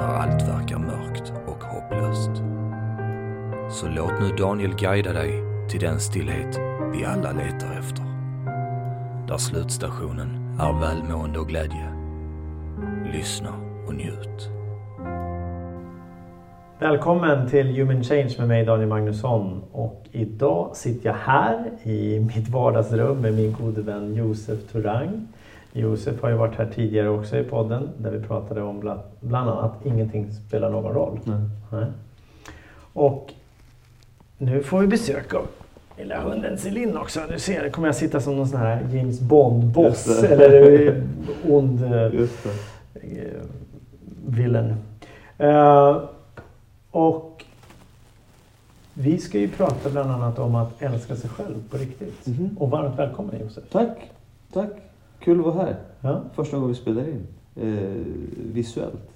när allt verkar mörkt och hopplöst. Så låt nu Daniel guida dig till den stillhet vi alla letar efter. Där slutstationen är välmående och glädje. Lyssna och njut. Välkommen till Human Change med mig Daniel Magnusson och idag sitter jag här i mitt vardagsrum med min gode vän Josef Turang. Josef har ju varit här tidigare också i podden där vi pratade om bland, bland annat Ingenting spelar någon roll. Nej. Nej. Och nu får vi besök av lilla hunden Celine också. Du ser, det kommer jag sitta som någon sån här James Bond-boss eller ond eh, eh, villain. Eh, och vi ska ju prata bland annat om att älska sig själv på riktigt. Mhm. Och varmt välkommen Josef. Tack, tack. Kul att vara här. Ja, Första gången vi spelar in. Eh, visuellt.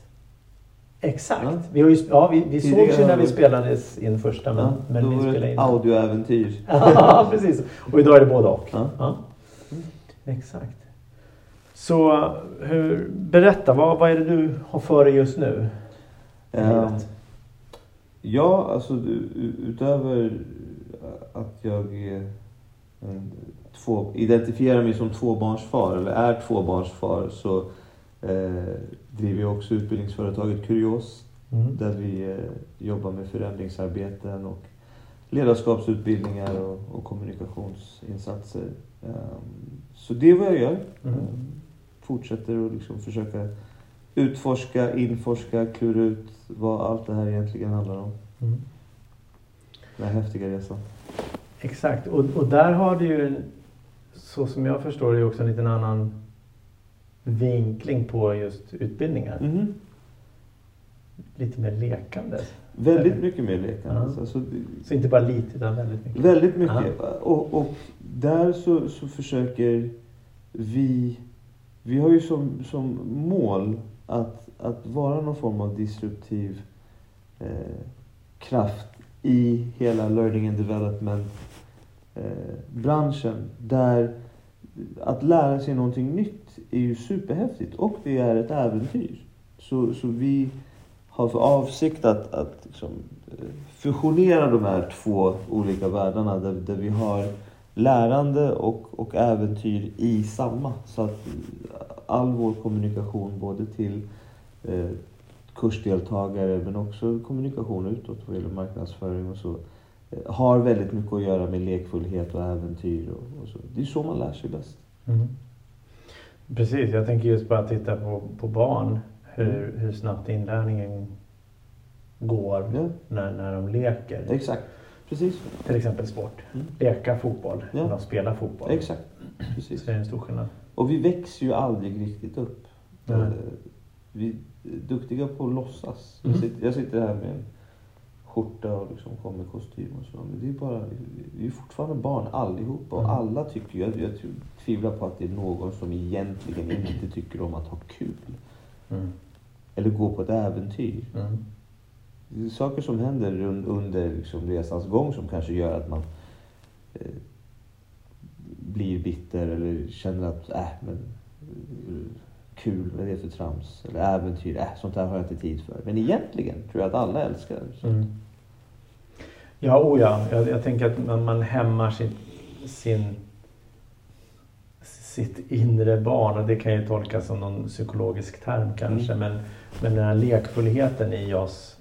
exakt. Ja. Vi, har ju, ja, vi, vi sågs ju när vi spelades in första men, Ja, men vi spelade in. audioäventyr. Ja, precis. Och idag är det både och. Ja. Ja. Exakt. Så hur, berätta, vad, vad är det du har för dig just nu? Eh, ja, alltså utöver att jag är en, två, identifierar mig som tvåbarnsfar eller är tvåbarnsfar så eh, driver jag också utbildningsföretaget Kurios Mm. där vi eh, jobbar med förändringsarbeten och ledarskapsutbildningar och, och kommunikationsinsatser. Ehm, så det är vad jag gör. Mm. Ehm, fortsätter att liksom försöka utforska, inforska, klura ut vad allt det här egentligen handlar om. Mm. Den här häftiga resan. Exakt, och, och där har du ju, så som jag förstår det, också en liten annan vinkling på just utbildningar. Mhm. Lite mer lekande. Väldigt mycket mer lekande. Ja. Alltså, det- Så inte bara lite, utan väldigt mycket. Väldigt mycket. Och, och där så, så försöker vi... Vi har ju som, som mål att, att vara någon form av disruptiv eh, kraft i hela learning and development Eh, branschen. Där att lära sig någonting nytt är ju superhäftigt och det är ett äventyr. Så, så vi har för avsikt att, att liksom, eh, fusionera de här två olika världarna där, där vi har lärande och, och äventyr i samma. Så att eh, all vår kommunikation både till eh, kursdeltagare men också kommunikation utåt vad gäller marknadsföring och så har väldigt mycket att göra med lekfullhet och äventyr. Och, och så. Det är så man lär sig bäst. Mm. Precis, jag tänker just bara titta på, på barn. Hur, Mm. hur snabbt inlärningen går Ja, när, när de leker. exakt. Precis. Till exempel sport. Mm. Leka fotboll, Ja. när de spelar fotboll. Exakt. Precis. Så det är en stor skillnad. Och vi växer ju aldrig riktigt upp. Eh, Vi är duktiga på att låtsas. Mm. Jag, sitter, jag sitter här med skjorta och liksom kommer kostym och så. Men det är bara, vi är fortfarande barn allihopa. Och Mm. alla tycker, jag, jag tvivlar på att det är någon som egentligen inte tycker om att ha kul. Mm. Eller gå på ett äventyr. Mm. Det är saker som händer un- under liksom resans gång som kanske gör att man eh, blir bitter eller känner att äh, men, eh, kul, vad är det för trams? Eller äventyr, äh, sånt här har jag inte tid för. Men egentligen tror jag att alla älskar. Så. Mm. Ja, oh ja. Jag, jag tänker att man, man hämmar sin, sin, sitt inre barn. Och det kan ju tolkas som någon psykologisk term kanske. Mm. Men, men den här lekfullheten i oss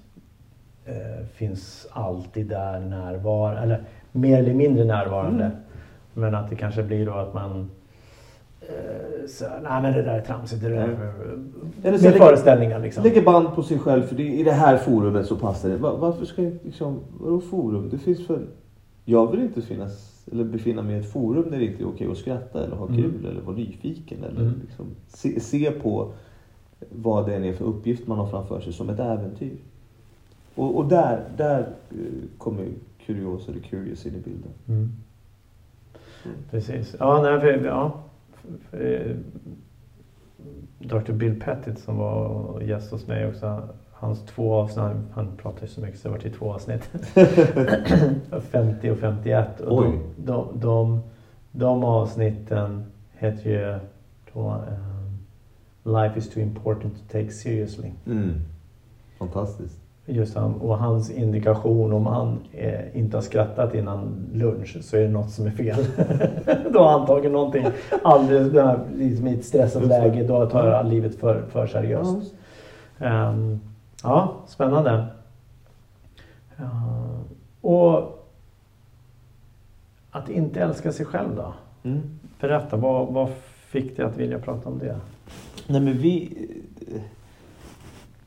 eh, finns alltid där närvarande. Eller mer eller mindre närvarande. Mm. Men att det kanske blir då att man så, nej men det där är tramsigt. Det där, Eller så med lägger- föreställningar liksom. Lägger band på sig själv för det, i det här forumet så passar det. Va- Varför ska jag liksom, vadå forum? Det finns för... Jag vill inte finnas, eller befinna mig i ett forum där det inte är okej att skratta eller ha Mm. kul eller vara nyfiken eller Mm. liksom se, se på vad det är för uppgift man har framför sig som ett äventyr. Och, och där, där eh, kommer Curios eller Curious in i bilden. Mm. Precis. Ja, nej, för, ja. För, Dr. Bill Pettit som var gäst hos mig också. Hans två avsnitt, han pratar ju så mycket så det var till två avsnitt. 50 och 51. Och de, de, de, de avsnitten heter ju då, um, Life is too important to take seriously. Mm. Fantastiskt. Just han, och hans indikation om han eh, inte har skrattat innan lunch så är det något som är fel. då har han tagit någonting alldeles liksom i ett stressat läge. Då tar han livet för, för seriöst. Ehm, ja, spännande. Ja, och att inte älska sig själv då? Mm. Berätta, vad, vad fick dig att vilja prata om det? Nej men vi...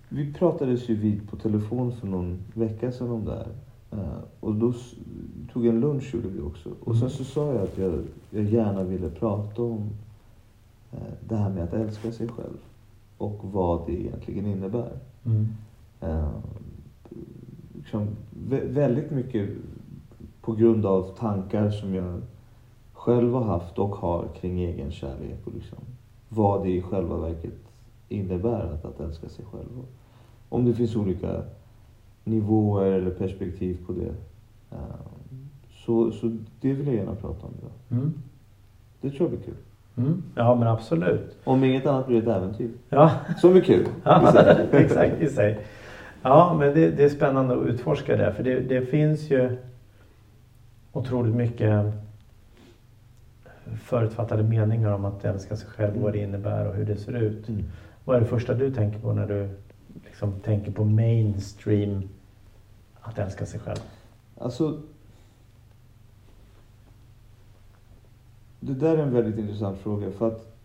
Vi pratades ju vid på telefon för någon vecka sedan om det här. Eh, Och då tog en lunch gjorde vi också. Och sen så sa jag att jag, jag gärna ville prata om eh, det här med att älska sig själv. Och vad det egentligen innebär. Mm. Eh, liksom, vä- väldigt mycket på grund av tankar som jag själv har haft och har kring egen kärlek och liksom, vad det i själva verket innebär att, att älska sig själv. Om det finns olika nivåer eller perspektiv på det. Eh, så, så det vill jag gärna prata om idag. Mm. Det tror jag blir kul. Mm. Ja, men absolut. Om inget annat blir det ett äventyr. Ja, Som är kul. Ja, exakt i sig. Ja, men det, det är spännande att utforska det. För det, det finns ju otroligt mycket förutfattade meningar om att älska sig själv, vad det innebär och hur det ser ut. Mm. Vad är det första du tänker på när du liksom tänker på mainstream att älska sig själv? Alltså... Det där är en väldigt intressant fråga för att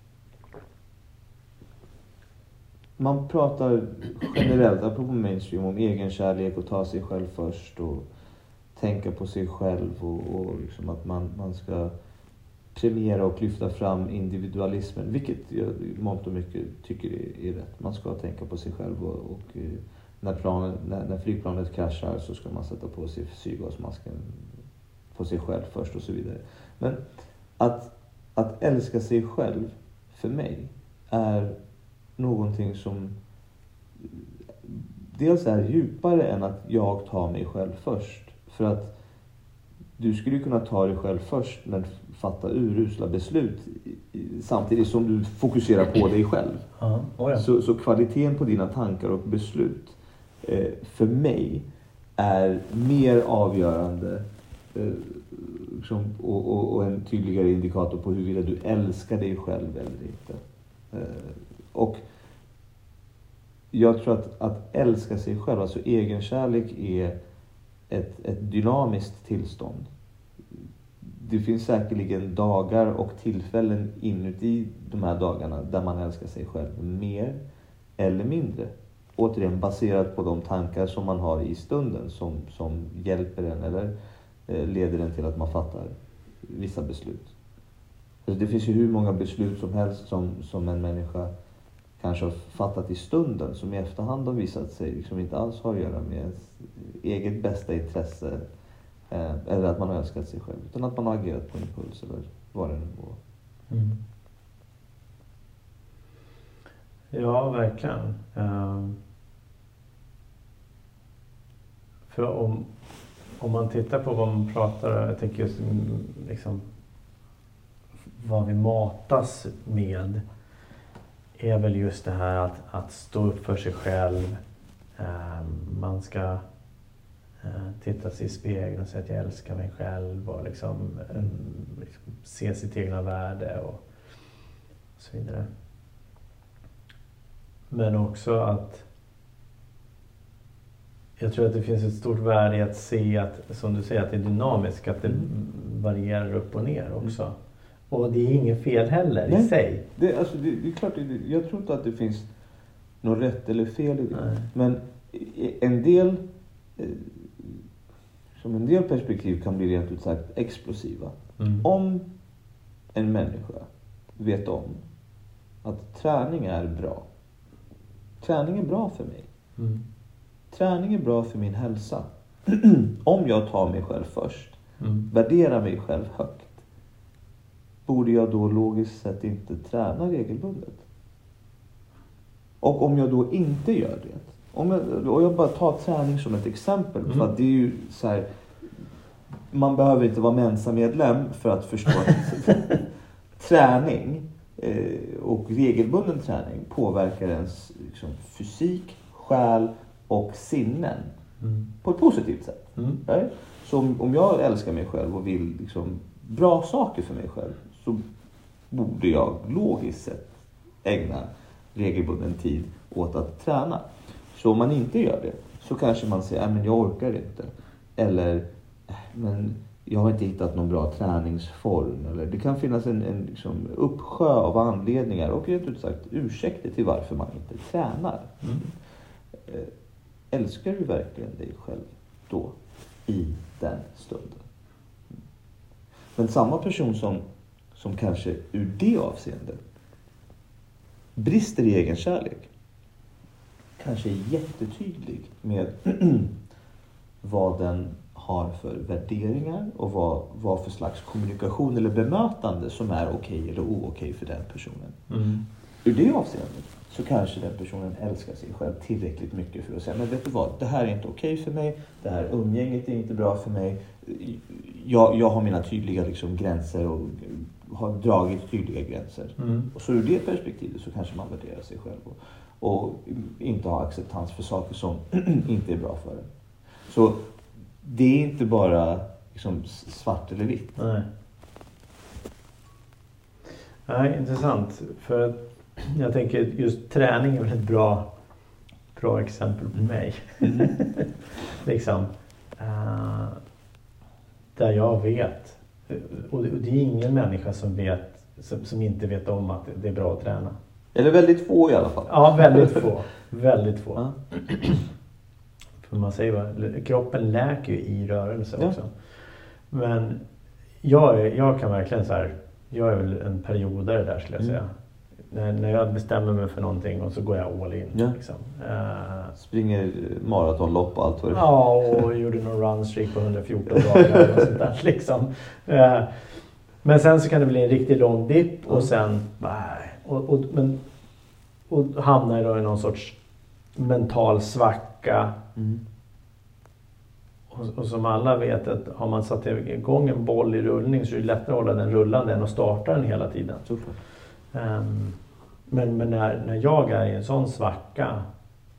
man pratar generellt, apropå mainstream, om egenkärlek och ta sig själv först och tänka på sig själv och, och liksom att man, man ska premiera och lyfta fram individualismen, vilket jag i mångt och mycket tycker är, är rätt. Man ska tänka på sig själv och, och eh, när, planet, när, när flygplanet kraschar så ska man sätta på sig syrgasmasken på sig själv först och så vidare. Men att, att älska sig själv, för mig, är någonting som eh, dels är djupare än att jag tar mig själv först. För att du skulle kunna ta dig själv först men fatta urusla beslut samtidigt som du fokuserar på dig själv. Ja, oh ja. Så, så kvaliteten på dina tankar och beslut eh, för mig är mer avgörande eh, liksom, och, och, och en tydligare indikator på huruvida du älskar dig själv eller inte. Eh, och jag tror att, att älska sig själv, alltså egenkärlek, är ett, ett dynamiskt tillstånd. Det finns säkerligen dagar och tillfällen inuti de här dagarna där man älskar sig själv mer eller mindre. Återigen baserat på de tankar som man har i stunden som, som hjälper en eller eh, leder en till att man fattar vissa beslut. Alltså det finns ju hur många beslut som helst som, som en människa kanske har fattat i stunden som i efterhand har visat sig liksom inte alls har att göra med ens eget bästa intresse eller att man har älskat sig själv utan att man har agerat på impuls eller vad det nu var. Mm. Ja, verkligen. Ehm. För om, om man tittar på vad man pratar, jag tänker just liksom vad vi matas med är väl just det här att, att stå upp för sig själv. Ehm, man ska eh, titta sig i spegeln och säga att jag älskar mig själv och liksom, eh, liksom se sitt egna värde och så vidare. Men också att jag tror att det finns ett stort värde i att se att, som du säger, att det är dynamiskt, att det Mm. varierar upp och ner också. Och det är inget fel heller i Nej. sig. Det, alltså, det, det är klart, det, jag tror inte att det finns något rätt eller fel i det. Nej. Men i- en del, eh, som en del perspektiv kan bli rent ut sagt explosiva. Mm. Om en människa vet om att träning är bra träning är bra för mig. Mm. Träning är bra för min hälsa. Om jag tar mig själv först, Mm. värderar mig själv högt, borde jag då logiskt sett inte träna regelbundet? Och om jag då inte gör det, om jag, och jag bara tar träning som ett exempel, för Mm. att det är ju så här, man behöver inte vara Mensa-medlem för att förstå att träning eh, och regelbunden träning påverkar ens liksom, fysik, själ och sinnen Mm. på ett positivt sätt. Mm. Nej? Så om, om jag älskar mig själv och vill liksom bra saker för mig själv så borde jag logiskt sett ägna regelbunden tid åt att träna. Så om man inte gör det så kanske man säger att jag orkar inte. Eller "Äh, men jag har inte hittat någon bra träningsform. Eller det kan finnas en, en liksom, uppsjö av anledningar och rent ut sagt ursäkter till varför man inte tränar. Mm. Eh, älskar du verkligen dig själv då? I den stunden. Men samma person som, som kanske ur det avseendet brister i egen kärlek kanske är jättetydlig med vad den har för värderingar och vad, vad för slags kommunikation eller bemötande som är okej eller ookej för den personen. Mm. Ur det avseendet så kanske den personen älskar sig själv tillräckligt mycket för att säga men vet du vad, det här är inte okej för mig, det här umgänget är inte bra för mig. Jag, jag har mina tydliga liksom, gränser och har dragit tydliga gränser. Mm. Och så ur det perspektivet så kanske man värderar sig själv och, och inte har acceptans för saker som inte är bra för en. Så det är inte bara liksom, svart eller vitt. Nej. Nej, intressant. För jag tänker just träning är väl ett bra, bra exempel på mig. liksom. eh, där jag vet. Och det, och det är ingen människa som vet som, som inte vet om att det är bra att träna. Eller väldigt få i alla fall. Ja, väldigt få. Väldigt få. Ja. För man säger bara, kroppen läker ju i rörelse Ja. också. Men jag, jag kan verkligen så här, jag är väl en periodare där skulle jag Mm. säga. När, när jag bestämmer mig för någonting och så går jag all in. Ja. Liksom. Eh, Springer maratonlopp och allt vad det är. ja, och gjorde någon runstreak på 114 dagar och sånt där liksom. Eh, men sen så kan det bli en riktigt lång dipp och sen, nej. Och, och, men, och hamnar då i någon sorts mental svacka. Mm. Och, och som alla vet att har man satt igång en boll i rullning så är det lättare att hålla den rullande än att starta den hela tiden. Ehm, men men när, när jag är i en sån svacka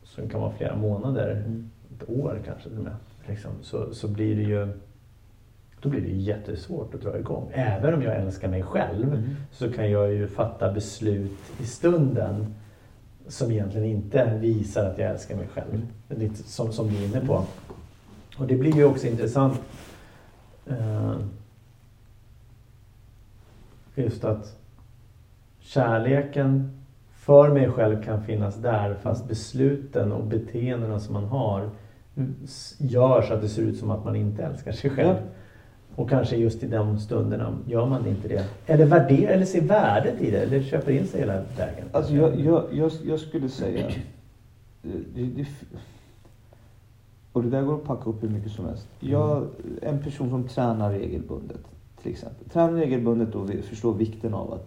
som kan vara flera månader, Mm. ett år kanske till och med, liksom, så, så blir det ju då blir det jättesvårt att dra igång. Även om jag älskar mig själv Mm. så kan jag ju fatta beslut i stunden som egentligen inte visar att jag älskar mig själv. Lite som, som du är inne på. Och det blir ju också intressant eh, just att kärleken för mig själv kan finnas där fast besluten och beteendena som man har s- gör så att det ser ut som att man inte älskar sig själv. Och kanske just i de stunderna gör man inte det. Eller värderar, eller ser värdet i det, eller köper in sig hela vägen. Alltså jag, jag, jag, jag skulle säga... eh, Det, det, och det där går att packa upp hur mycket som helst. Jag, en person som tränar regelbundet till exempel. Tränar regelbundet och förstår vikten av att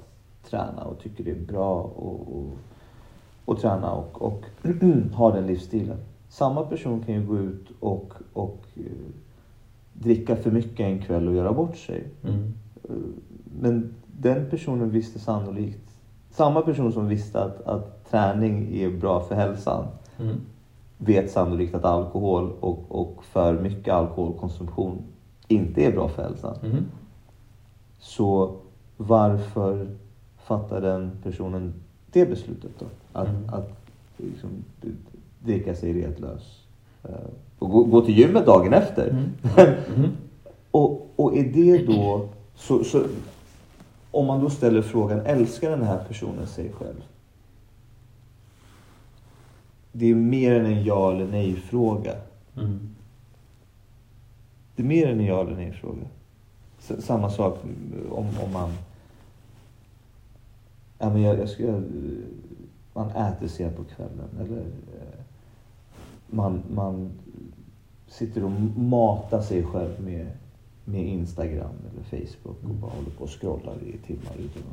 träna och tycker det är bra och, och, och träna och, och ha den livsstilen. Samma person kan ju gå ut och, och dricka för mycket en kväll och göra bort sig. Mm. Men den personen visste sannolikt, samma person som visste att, att träning är bra för hälsan, Mm. vet sannolikt att alkohol och, och för mycket alkoholkonsumtion inte är bra för hälsan. Mm. Så varför fattar den personen det beslutet då? Att, Mm. att liksom, dricka sig retlös. Och gå, gå till gymmet dagen efter. Mm. Mm. Och, och är det då... Så, så, om man då ställer frågan, älskar den här personen sig själv? Det är mer än en ja eller nej fråga. Mm. Det är mer än en ja eller nej fråga. S- Samma sak om, om man... Ja, men jag, jag, ska, man äter sent på kvällen. Eller eh, man, man sitter och matar sig själv med, med Instagram eller Facebook och bara håller på och scrollar i timmar utan.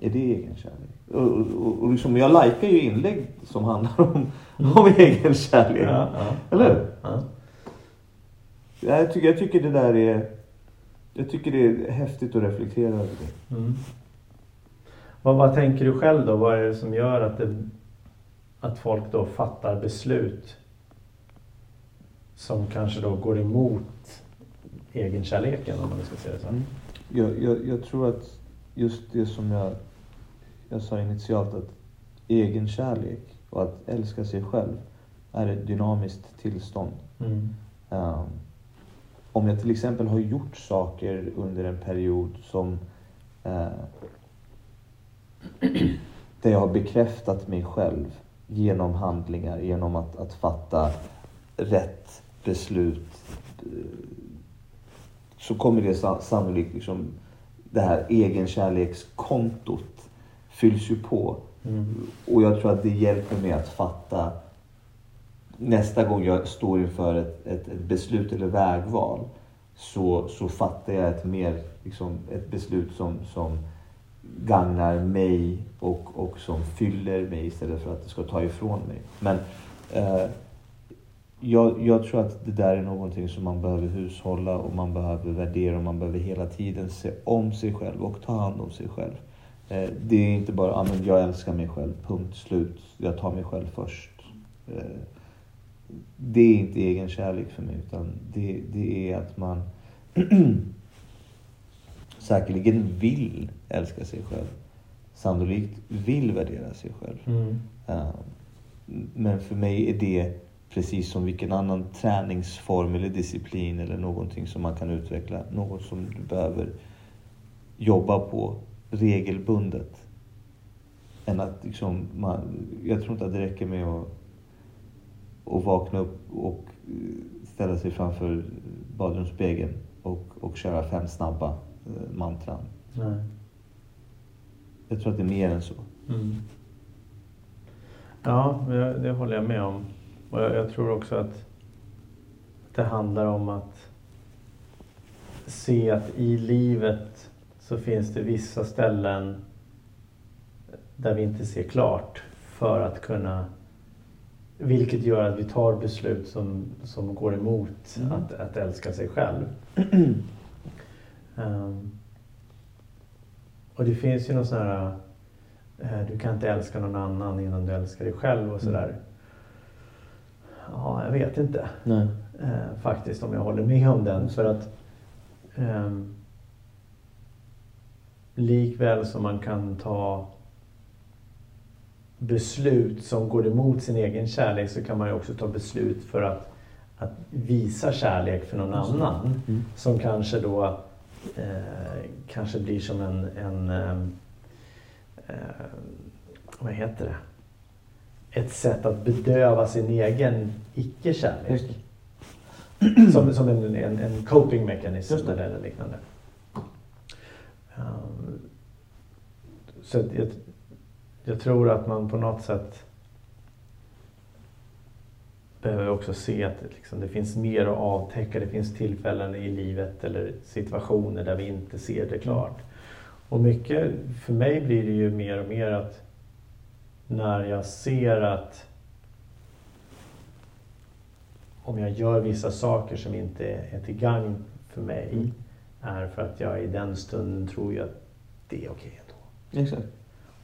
Är det egenkärlek? Och, och, och liksom, jag likar ju inlägg som handlar om, om egenkärlek. Ja, ja. Eller hur? Ja. Jag tycker, jag tycker det där är... Jag tycker det är häftigt att reflektera över det. Mm. Vad, vad tänker du själv då? Vad är det som gör att, det, att folk då fattar beslut som kanske då går emot egenkärleken om man ska säga det så? Mm. Jag, jag, jag tror att just det som jag, jag sa initialt att egenkärlek och att älska sig själv är ett dynamiskt tillstånd. Mm. Um, om jag till exempel har gjort saker under en period som eh, där jag har bekräftat mig själv genom handlingar, genom att, att fatta rätt beslut eh, så kommer det sa- sannolikt liksom det här egenkärlekskontot fylls ju på. Mm. Och jag tror att det hjälper mig att fatta nästa gång jag står inför ett, ett, ett beslut eller vägval så, så fattar jag ett mer liksom, ett beslut som, som gagnar mig och, och som fyller mig istället för att det ska ta ifrån mig. Men eh, jag, jag tror att det där är någonting som man behöver hushålla och man behöver värdera och man behöver hela tiden se om sig själv och ta hand om sig själv. Eh, det är inte bara ah, men jag älskar mig själv, punkt slut. Jag tar mig själv först. Eh, det är inte egen kärlek för mig utan det, det är att man säkerligen vill älska sig själv. Sannolikt vill värdera sig själv. Mm. Eh, Men för mig är det precis som vilken annan träningsform eller disciplin eller någonting som man kan utveckla. Något som du behöver jobba på regelbundet. Än att liksom man, jag tror inte att det räcker med att, att vakna upp och eh, ställa sig framför badrumsspegeln och, och köra fem snabba eh, mantran. Nej. Jag tror att det är mer än så. Mm. Ja, det, det håller jag med om. Och jag, jag tror också att det handlar om att se att i livet så finns det vissa ställen där vi inte ser klart för att kunna vilket gör att vi tar beslut som, som går emot Mm. att, att älska sig själv. Ehm, och det finns ju någon sån här eh, du kan inte älska någon annan innan du älskar dig själv och sådär. Ja, jag vet inte eh, faktiskt om jag håller med om den. För att ehm, likväl som man kan ta beslut som går emot sin egen kärlek så kan man ju också ta beslut för att, att visa kärlek för någon annan. Mm. Som kanske då eh, kanske blir som en, en ehm, eh, vad heter det? Ett sätt att bedöva sin egen icke-kärlek. Som, som en, en, en coping det. eller liknande. Um, så jag, jag tror att man på något sätt behöver också se att liksom, det finns mer att avtäcka. Det finns tillfällen i livet eller situationer där vi inte ser det klart. Och mycket, för mig blir det ju mer och mer att när jag ser att om jag gör vissa saker som inte är till gagn för mig Mm. är för att jag i den stunden tror jag att det är okej ändå. Exakt.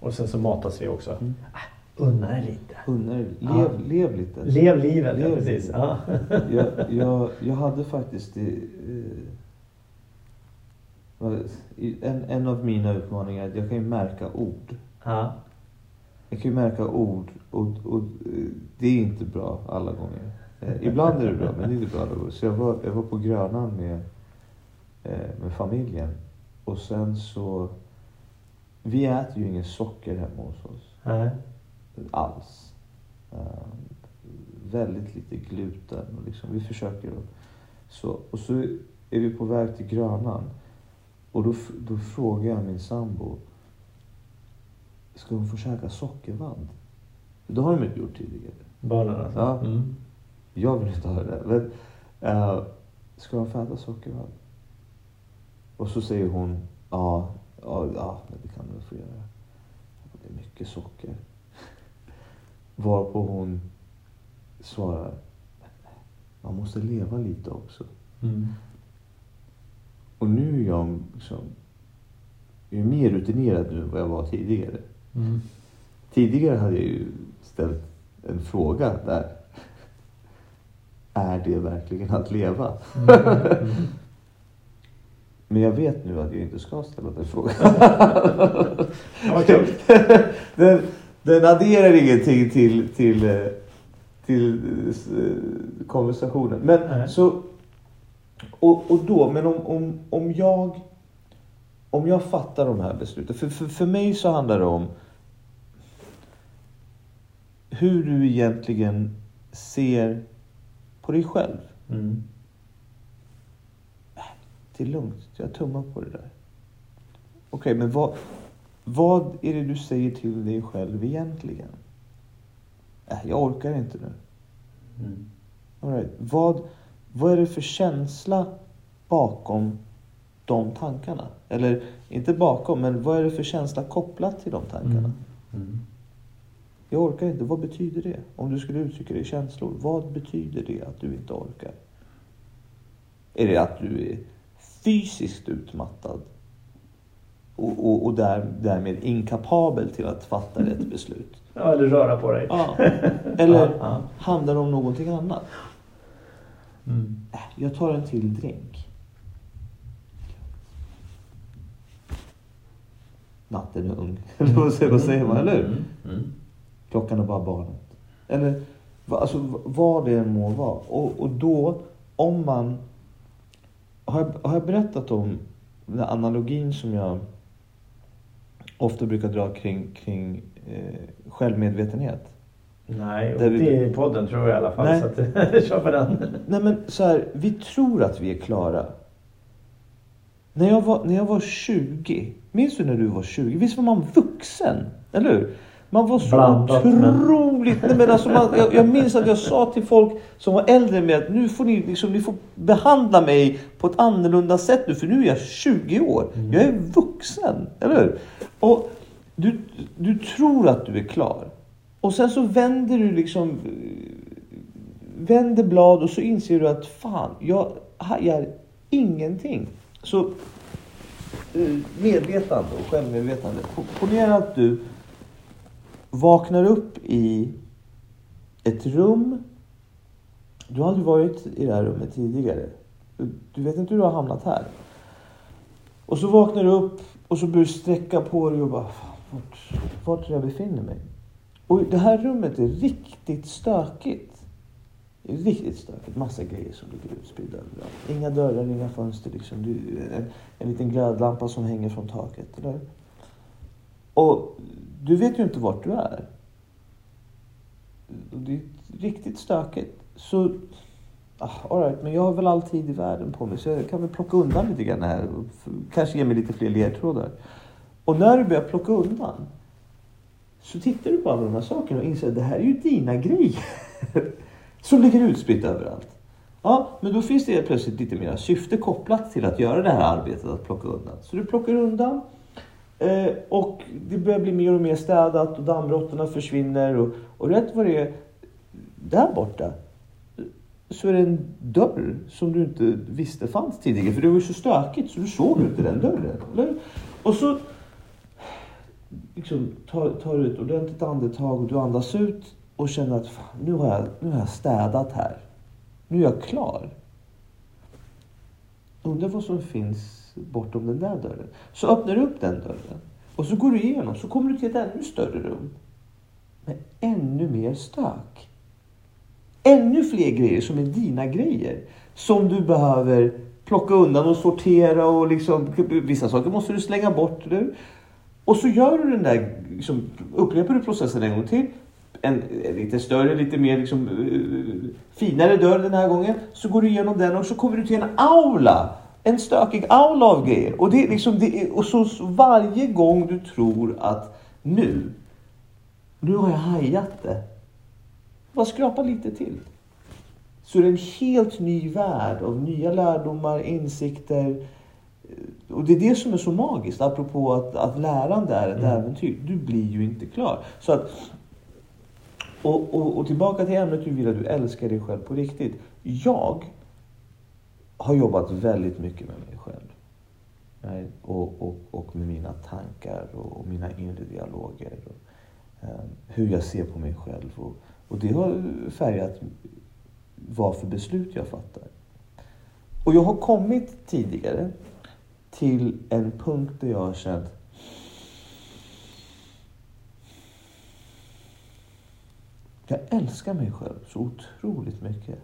Och sen så matas vi också. Mm. Äh, unna dig lite. Unna dig. Lev, Ja. lev lite. Lev livet, ja Lev precis. livet. Ja. jag, jag, jag hade faktiskt det, eh, i- en, en av mina utmaningar är att jag kan ju märka ord. Ja. Jag kan ju märka ord och, och eh, det är inte bra alla gånger. Eh, ibland är det bra men det är inte bra alla gånger. Så jag var, jag var på Grönan med, eh, med familjen och sen så vi äter ju inget socker hemma hos oss. Nej. alls. Eh, väldigt lite gluten. Och liksom, vi försöker att... Så, och så är vi på väg till Grönan. Och då, då frågar jag min sambo. Ska hon få käka sockervadd? Det har de inte gjort tidigare. Barnen alltså? Ja. Mm. Jag vill inte höra det. Men, eh, ska de få äta sockervadd? Och så säger hon, ja, ja, ja det kan du få göra. Det är mycket socker. Varpå hon svarar, man måste leva lite också. Mm. Och nu är jag liksom, jag är mer rutinerad nu än vad jag var tidigare. Mm. Tidigare hade jag ju ställt en fråga där. Är det verkligen att leva? Mm. Men jag vet nu att jag inte ska ställa den frågan. Kul. den, den adderar ingenting till, till, till eh, konversationen. Men Nej. så... Och, och då, men om, om, om jag... Om jag fattar de här besluten. För, för, för mig så handlar det om hur du egentligen ser på dig själv. Mm. Det är lugnt, jag tummar på det där. Okej, men vad, vad är det du säger till dig själv egentligen? Äh, jag orkar inte nu. Mm. All right. vad, vad är det för känsla bakom de tankarna? Eller inte bakom, men vad är det för känsla kopplat till de tankarna? Mm. Mm. Jag orkar inte, vad betyder det? Om du skulle uttrycka det i känslor, vad betyder det att du inte orkar? Är det att du är fysiskt utmattad? Och, och, och där, därmed inkapabel till att fatta rätt beslut? Ja, eller röra på dig. Ja. Eller Ja, ja. handlar det om någonting annat? Mm. Äh, Jag tar en till drink. Natten är ung. Eller vad säger man, eller hur? Mm. Mm. Klockan är bara barnet. Eller alltså, vad det än må vara. Och, och då, om man... Har jag, har jag berättat om den analogin som jag ofta brukar dra kring, kring eh, självmedvetenhet? Nej, och vi- det är i podden tror jag i alla fall. Nej. Så att, kör på den. Nej men så här, vi tror att vi är klara. När jag var, när jag var 20, minns du när du var 20? Visst var man vuxen? Eller hur? Man var så Blandat, men- otroligt... Nej, men alltså man, jag, jag minns att jag sa till folk som var äldre mig att nu får ni, liksom, ni får behandla mig på ett annorlunda sätt nu för nu är jag 20 år. Mm. Jag är vuxen. Eller hur? Och du, du tror att du är klar. Och sen så vänder du liksom vänder blad och så inser du att fan, jag hajar ingenting. Så eh, medvetande och självmedvetande. Po- Ponera att du vaknar upp i ett rum. Du har aldrig varit i det här rummet tidigare. Du, vet inte hur du har hamnat här. Och så vaknar du upp och så börjar du sträcka på dig och bara, vart, vart jag befinner mig. Och det här rummet är riktigt stökigt. Det är riktigt stökigt. Massa grejer som ligger utspridda överallt. Inga dörrar, inga fönster. Liksom. En, en liten glödlampa som hänger från taket. Eller? Och du vet ju inte vart du är. Det är riktigt stökigt. Så, ah, all right, men jag har väl all tid i världen på mig så jag kan väl plocka undan lite grann här. Och kanske ge mig lite fler ledtrådar. Och när du börjar plocka undan så tittar du på alla de här sakerna och inser att det här är ju dina grejer. som ligger utspritt överallt. Ja, men då finns det plötsligt lite mer syfte kopplat till att göra det här arbetet att plocka undan. Så du plockar undan eh, och det börjar bli mer och mer städat och dammråttorna försvinner och, och rätt vad det är där borta så är det en dörr som du inte visste fanns tidigare. För det var ju så stökigt så du såg inte den dörren. Eller? Och så liksom, tar, tar du ett ordentligt andetag och du andas ut och känner att fan, nu, har jag, nu har jag städat här. Nu är jag klar. Undrar vad som finns bortom den där dörren. Så öppnar du upp den dörren och så går du igenom så kommer du till ett ännu större rum. Med ännu mer stök. Ännu fler grejer som är dina grejer. Som du behöver plocka undan och sortera och liksom, vissa saker måste du slänga bort. Du. Och så gör du den där, liksom, upprepar du processen en gång till. En, en lite större, lite mer liksom, eh, finare dörr den här gången. Så går du igenom den och så kommer du till en aula. En stökig aula av grejer. Och, det är liksom, det är, och så så varje gång du tror att nu, nu har jag hajat det. Bara skrapa lite till. Så det är en helt ny värld av nya lärdomar, insikter. Och det är det som är så magiskt, apropå att, att lärande är ett Mm. äventyr. Du blir ju inte klar. Så att, och, och, och tillbaka till ämnet huruvida du älskar dig själv på riktigt. Jag har jobbat väldigt mycket med mig själv. Och, och, och med mina tankar och, och mina inre dialoger. Och, eh, hur jag ser på mig själv. Och, och det har färgat vad för beslut jag fattar. Och jag har kommit tidigare till en punkt där jag har känt Jag älskar mig själv så otroligt mycket.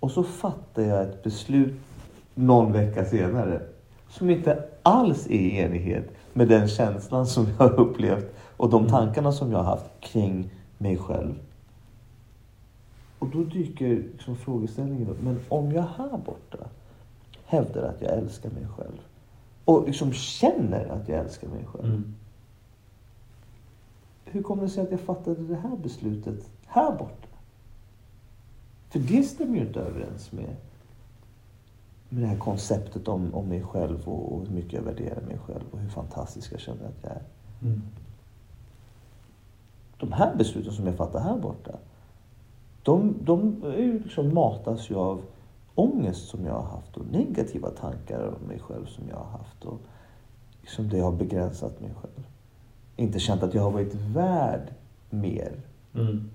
Och så fattar jag ett beslut någon vecka senare som inte alls är i enighet med den känslan som jag har upplevt och de tankarna som jag har haft kring mig själv. Och då dyker liksom frågeställningen upp. Men om jag här borta hävdar att jag älskar mig själv och liksom känner att jag älskar mig själv. Mm. Hur kommer det sig att jag fattade det här beslutet här borta? För det stämmer ju inte överens med, med det här konceptet om, om mig själv och, och hur mycket jag värderar mig själv och hur fantastisk jag känner att jag är. Mm. De här besluten som jag fattar här borta, de, de liksom matas ju av ångest som jag har haft och negativa tankar om mig själv som jag har haft. Och liksom det har begränsat mig själv. Inte känt att jag har varit värd mer Mm.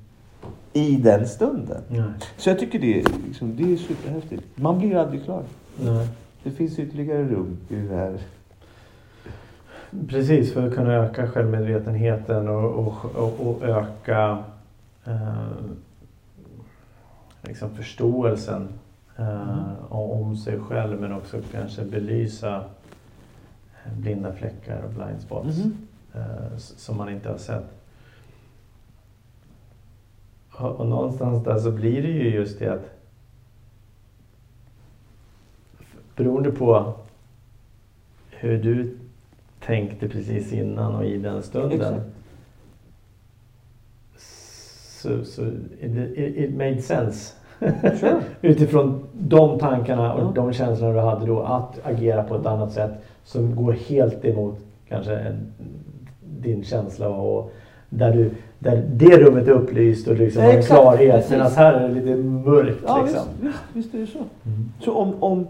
i den stunden. Nej. Så jag tycker det är, liksom, det är superhäftigt. Man blir aldrig klar. Nej. Det finns ytterligare rum i det här. Precis, för att kunna öka självmedvetenheten och, och, och, och öka eh, liksom förståelsen eh, om sig själv men också kanske belysa blinda fläckar och blind spots Mhm. Eh, som man inte har sett. Och, någonstans där så blir det ju just det att beroende på hur du tänkte precis innan och i den stunden. Så, så it, it, it made sense. Sure. Utifrån de tankarna och Ja. de känslorna du hade då att agera på ett annat sätt som går helt emot kanske en, din känsla och där, du, där det rummet är upplyst och liksom har en klarhet medan här är det lite mörkt. Ja, liksom. visst, visst, visst är det så. Mm. Så om, om,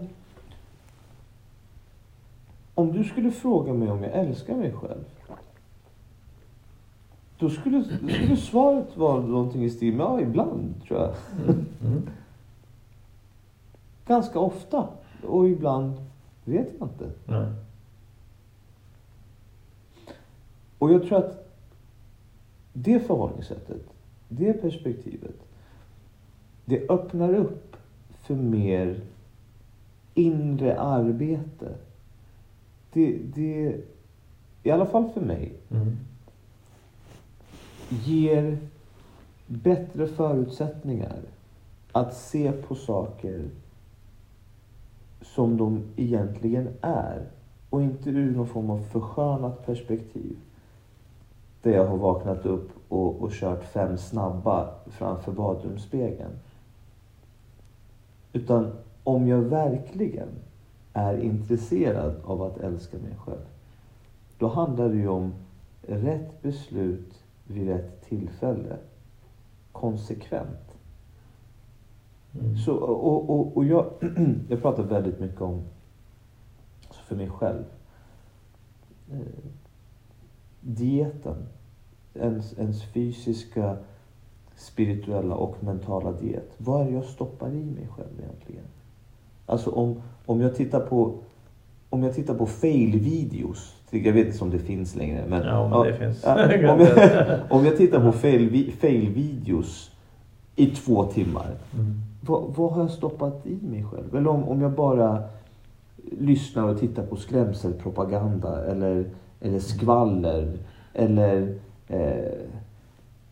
om du skulle fråga mig om jag älskar mig själv. Då skulle, då skulle svaret vara någonting i stil med ja, ibland tror jag. Mm. Mm. Ganska ofta. Och ibland vet jag inte. Nej. Och jag tror att det förhållningssättet, det perspektivet, det öppnar upp för mer inre arbete. Det, det, i alla fall för mig, Mm. ger bättre förutsättningar att se på saker som de egentligen är och inte ur någon form av förskönat perspektiv. Där jag har vaknat upp och, och kört fem snabba framför badrumsspegeln. Utan om jag verkligen är intresserad av att älska mig själv. Då handlar det ju om rätt beslut vid rätt tillfälle. Konsekvent. Mm. Så, och, och, och jag, jag pratar väldigt mycket om, för mig själv, eh, dieten. Ens, ens fysiska, spirituella och mentala diet. Vad är det jag stoppar i mig själv egentligen? Alltså om, om jag tittar på om jag tittar på fail-videos, jag vet inte om det finns längre. Men, Ja, men det finns. ja, om, jag, om jag tittar på fail- fail-videos i två timmar. Mm. Vad, vad har jag stoppat i mig själv? Eller om, om jag bara lyssnar och tittar på skrämselpropaganda eller, eller skvaller eller eh,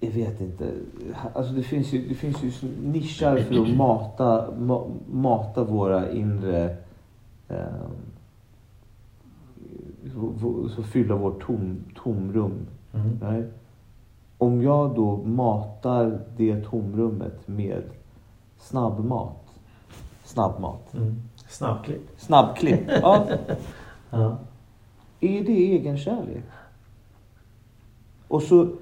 jag vet inte. Alltså det finns ju, det finns ju nischar för att mata, ma, mata våra inre eh, så, så fylla vårt tom, tomrum. Mm. Nej. Om jag då matar det tomrummet med snabbmat. Snabbmat. Mm. Snabbklipp. Snabbklipp. Ja. Ja. Är det egenkärlek? Och så,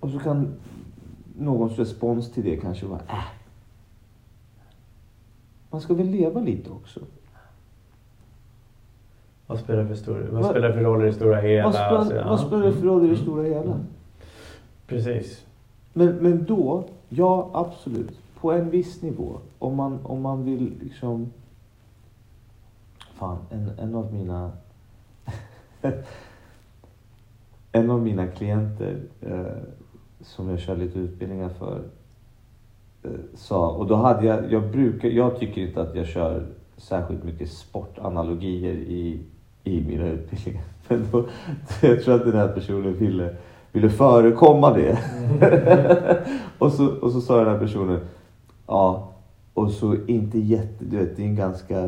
och så kan någons respons till det kanske vara äh. Man ska väl leva lite också? Vad spelar för, stor, vad Vad- spelar för roll i det stora hela? Vad, spelar, Alltså, ja. vad spelar det för roll i det Mm. stora hela? Precis. Men, men då, ja absolut. På en viss nivå. Om man, om man vill liksom... Fan, en, en av mina... en av mina klienter eh, som jag kör lite utbildningar för eh, sa, och då hade jag, jag brukar, jag tycker inte att jag kör särskilt mycket sportanalogier i, i mina utbildningar. Men då, jag tror att den här personen ville, ville förekomma det. och, så, och så sa den här personen, ja, och så inte jätte, du vet, det är en ganska,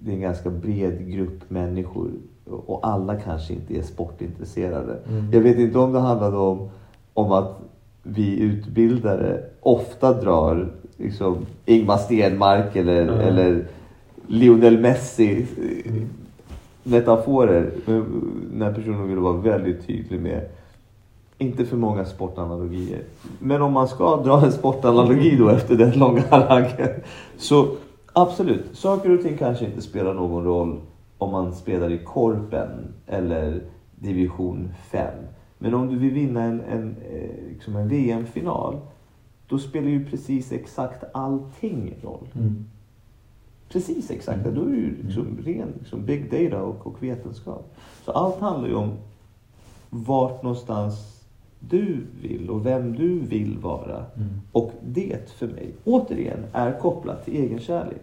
det är en ganska bred grupp människor och alla kanske inte är sportintresserade. Mm. Jag vet inte om det handlade om, om att vi utbildare ofta drar liksom, Ingmar Stenmark eller, Mm. eller Lionel Messi Mm. metaforer. Här personen ville vara väldigt tydlig med inte för många sportanalogier. Men om man ska dra en sportanalogi då efter den långa harangen. Så absolut, saker och ting kanske inte spelar någon roll om man spelar i Korpen eller division 5. Men om du vill vinna en, en, eh, liksom en VM-final, då spelar ju precis exakt allting roll. Mm. Precis exakt, då är det ju liksom ren liksom big data och, och vetenskap. Så allt handlar ju om vart någonstans du vill och vem du vill vara. Mm. Och det för mig, återigen, är kopplat till egenkärlek.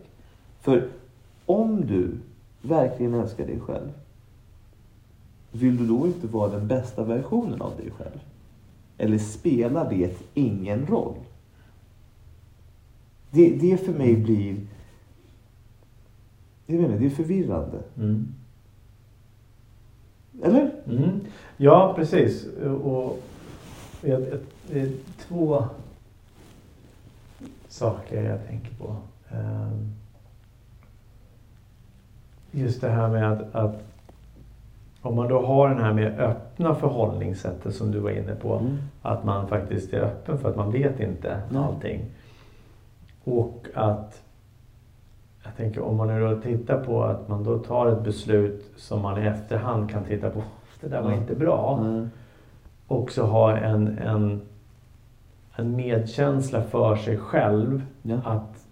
För om du verkligen älskar dig själv, vill du då inte vara den bästa versionen av dig själv? Eller spelar det ingen roll? Det, det för mig blir... Jag inte, det är förvirrande. Mm. Eller? Mm. Ja, precis. Och det är två saker jag tänker på. Just det här med att, att om man då har den här med öppna förhållningssättet som du var inne på. Mm. Att man faktiskt är öppen för att man vet inte Nej. allting. Och att jag tänker om man nu då tittar på att man då tar ett beslut som man i efterhand kan titta på. Det där var Ja. inte bra. Mm. Också ha en, en, en medkänsla för sig själv. Ja. Att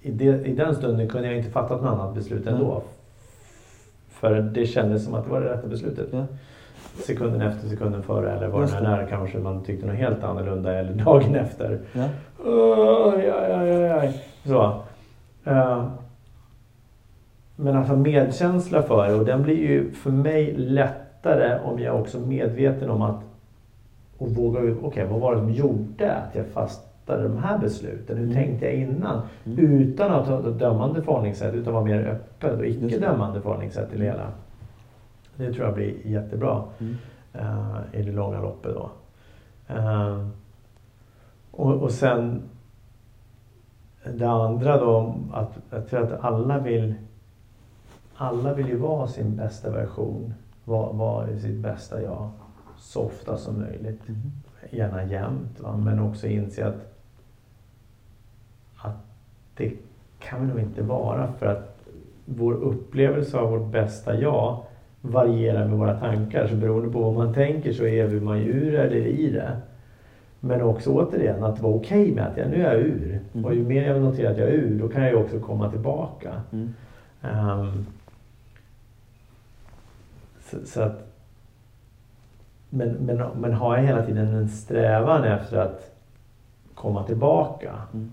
i, det, i den stunden kunde jag inte fattat något annat beslut ändå. För det kändes som att det var det rätta beslutet. Ja. Sekunden efter, sekunden före eller vad Just det än det. är. Kanske man tyckte något helt annorlunda eller dagen efter. Ja. Oj, aj, aj, aj. Så. Eh, Men alltså medkänsla för det och den blir ju för mig lättare om jag också är medveten om att och vågar ju, okej vad var det som gjorde att jag fattade de här besluten? Hur Mm. tänkte jag innan? Mm. Utan att ha ett dömande förhållningssätt utan vara mer öppet och icke dömande förhållningssätt till det hela. Det tror jag blir jättebra Mm. eh, i det långa loppet då. Eh, och, och sen det andra då, att jag tror att alla vill alla vill ju vara sin bästa version. Vara, vara sitt bästa jag. Så ofta som möjligt. Mm. Gärna jämt. Va? Men också inse att det kan vi nog inte vara. För att vår upplevelse av vårt bästa jag varierar med våra tankar. Så beroende på vad man tänker så är man ju ur eller i det. Men också återigen att vara okej med att ja, nu är jag ur. Mm. Och ju mer jag noterar att jag är ur, då kan jag ju också komma tillbaka. Mm. Ehm, så, så att, men, men, men har jag hela tiden en strävan efter att komma tillbaka. Mm.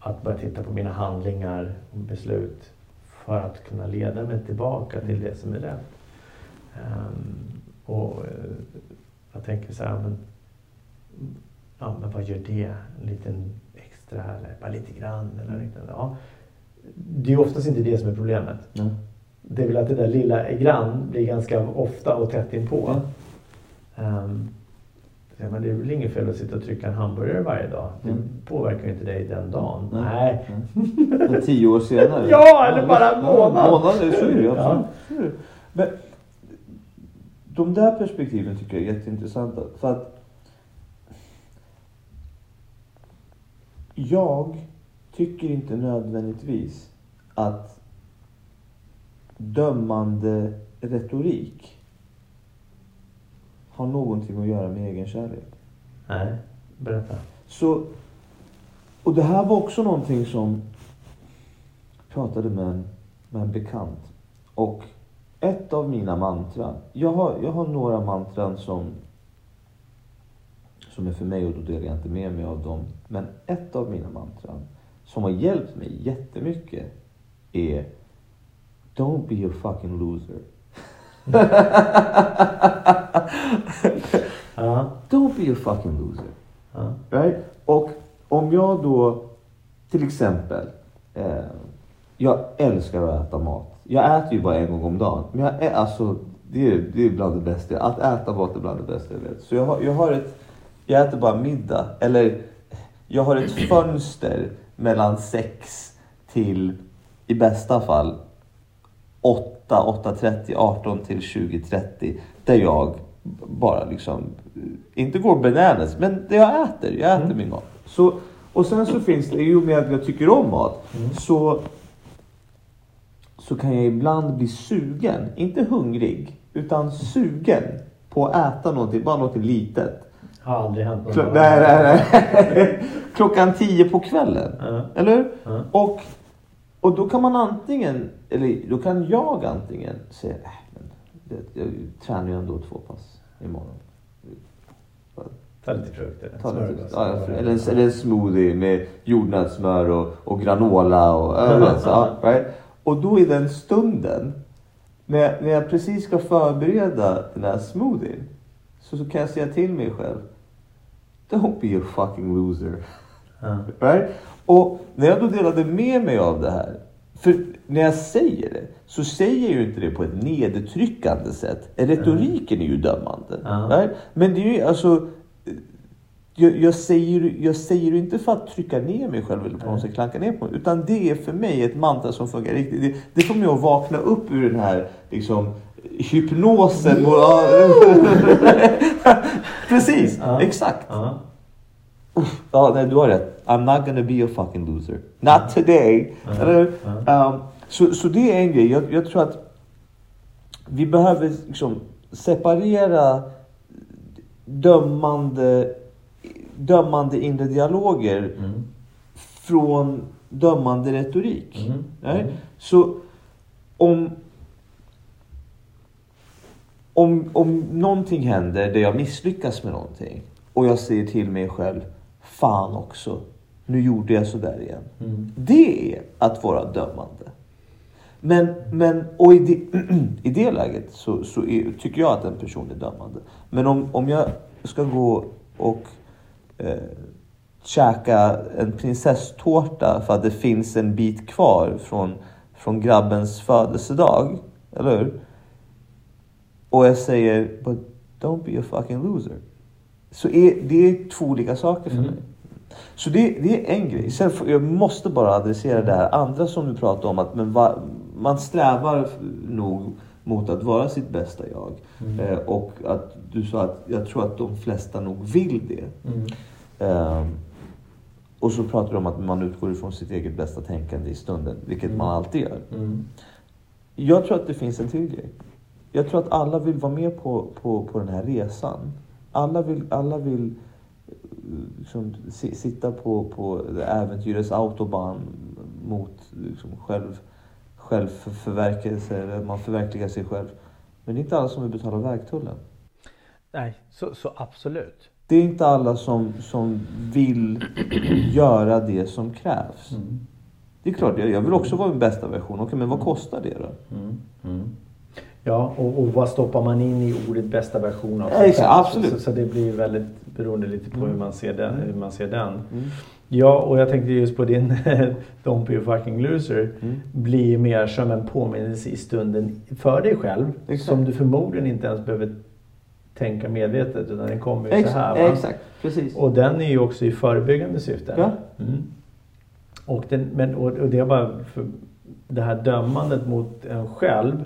Att börja titta på mina handlingar och beslut för att kunna leda mig tillbaka till det som är rätt. Ehm, och eh, jag tänker så här, men, ja, men vad gör det? En liten extra eller bara lite grann eller liknande. Ja, det är oftast inte det som är problemet. Ja. Det är väl att det där lilla grann blir ganska ofta och tätt inpå. Um, men det är väl inget fel att sitta och trycka en hamburgare varje dag. Det Mm. påverkar inte dig den dagen. Nej. Nej. Men tio år senare? Ja, eller bara en månad. Månader, så är det ju. Ja. Men de där perspektiven tycker jag är jätteintressanta. För att jag tycker inte nödvändigtvis att dömande retorik har någonting att göra med egen kärlek. Nej, berätta. Så, och det här var också någonting som jag pratade med en, med en bekant. Och ett av mina mantran, jag har, jag har några mantran som, som är för mig och då delar jag inte med mig av dem. Men ett av mina mantran som har hjälpt mig jättemycket är Don't be a fucking loser. Ja, Don't be a fucking loser. ja. Right? Och om jag då till exempel, eh, jag älskar att äta mat. Jag äter ju bara en gång om dagen. Men jag är, alltså, det, är, det är bland det bästa. Att äta mat är bland det bästa jag vet. Så jag har, jag har ett, jag äter bara middag. Eller jag har ett fönster mellan 6 till, i bästa fall, 8, 8.30, 18 till 20.30. Där jag bara liksom, inte går bananas, men det jag äter. Jag äter Mm. min mat. Så, och sen så finns det, i och med att jag tycker om mat, Mm. så, så kan jag ibland bli sugen. Inte hungrig, utan sugen på att äta någonting, bara någonting litet. Har aldrig hänt Klo- gång. nej, nej, nej. Klockan 10 på kvällen. Ja. Eller hur? Och, och då kan man antingen, eller då kan jag antingen säga, äh, men det, jag tränar ju ändå två pass imorgon. Ta lite frukt eller Ta lite, smörgås. ja, eller, en, eller en smoothie med jordnötssmör och, och granola och ja, vet, så, ja, right? Och då i den stunden, när jag, när jag precis ska förbereda den här smoothien, så, så kan jag säga till mig själv, Don't be a fucking loser. Right? Och när jag då delade med mig av det här. För när jag säger det så säger jag ju inte det på ett nedtryckande sätt. Retoriken är ju dömande. Right? Men det är ju alltså. Jag, jag, säger, jag säger det inte för att trycka ner mig själv eller på något sätt klanka ner på mig. Utan det är för mig ett mantra som funkar riktigt. Det, det får mig att vakna upp ur den här liksom, hypnosen. Precis, exakt. Ja. Ja, nej, du har rätt. I'm not gonna be a fucking loser. Not today. Um, så, det är en grej. Jag, jag tror att vi behöver liksom separera dömande, dömande inre dialoger Mm. från dömande retorik. Mm. Mm. Så om, om, om någonting händer där jag misslyckas med någonting och jag säger till mig själv Fan också, nu gjorde jag sådär igen. Mm. Det är att vara dömande. Men, men och i det, i det läget så, så är, tycker jag att en person är dömande. Men om, om jag ska gå och eh, käka en prinsesstårta för att det finns en bit kvar från, från grabbens födelsedag, eller hur? Och jag säger But don't be a fucking loser. Så är, det är två olika saker för Mm. mig. Så det, det är en grej. Sen jag måste bara adressera det här andra som du pratade om. Att men va, man strävar nog mot att vara sitt bästa jag. Mm. Eh, och att du sa att jag tror att de flesta nog vill det. Mm. Ehm, och så pratar du om att man utgår ifrån sitt eget bästa tänkande i stunden. Vilket man alltid gör. Mm. Jag tror att det finns en till grej. Jag tror att alla vill vara med på, på, på den här resan. Alla vill, alla vill eh, liksom, si, sitta på, på äventyrets autobahn mot liksom, själv, självförverkelse, eller man förverkligar sig själv. Men det är inte alla som vill betala vägtullen. Nej, så, så absolut. Det är inte alla som, som vill göra det som krävs. Mm. Det är klart, jag jag vill också vara min bästa version. Okej, men vad kostar det då? Mm. Mm. Ja, och, och vad stoppar man in i ordet bästa version av sig exakt, själv? absolut. Så, så det blir väldigt beroende lite på hur man ser den. Hur man ser den. Mm. Ja, och jag tänkte just på din Don't be a fucking loser. Mm. Blir mer som en påminnelse i stunden för dig själv. Exakt. Som du förmodligen inte ens behöver tänka medvetet utan den kommer ju så här. Va? exakt, precis. Och den är ju också i förebyggande syfte. Ja. Mm. Och, den, men, och, och det är bara för det här dömandet mot en själv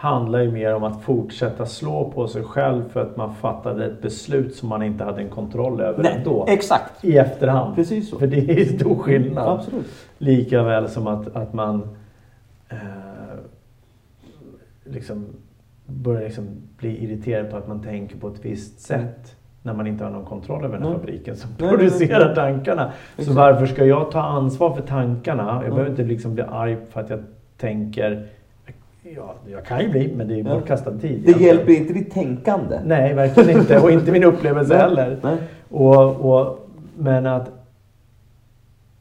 handlar ju mer om att fortsätta slå på sig själv för att man fattade ett beslut som man inte hade en kontroll över Nej, ändå. exakt. I efterhand. Precis så. För det är ju stor skillnad. Absolut. Lika väl som att, att man eh, liksom börjar liksom bli irriterad på att man tänker på ett visst sätt. När man inte har någon kontroll över den här Nej. fabriken som Nej, producerar nej. tankarna. Så Exakt. varför ska jag ta ansvar för tankarna? Jag Ja. behöver inte liksom bli arg för att jag tänker... Ja, jag kan ju bli, men det är ju bortkastad tid. Det hjälper inte ditt tänkande. Nej, verkligen inte. Och inte min upplevelse heller. Nej. Och, och, men att,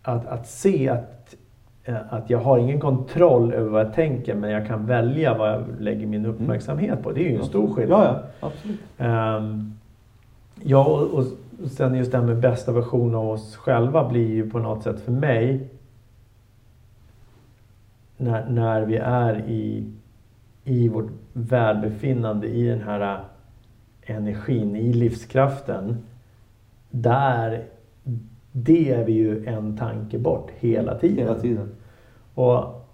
att, att se att, eh, att jag har ingen kontroll över vad jag tänker men jag kan välja vad jag lägger min uppmärksamhet på. Det är ju en stor skillnad. Ja, ja. Absolut. Ehm, ja, och, och sen just det här med bästa version av oss själva blir ju på något sätt för mig när, när vi är i, i vårt välbefinnande, i den här äh, energin, i livskraften. Där, det är vi ju en tanke bort hela tiden. Hela tiden. Och,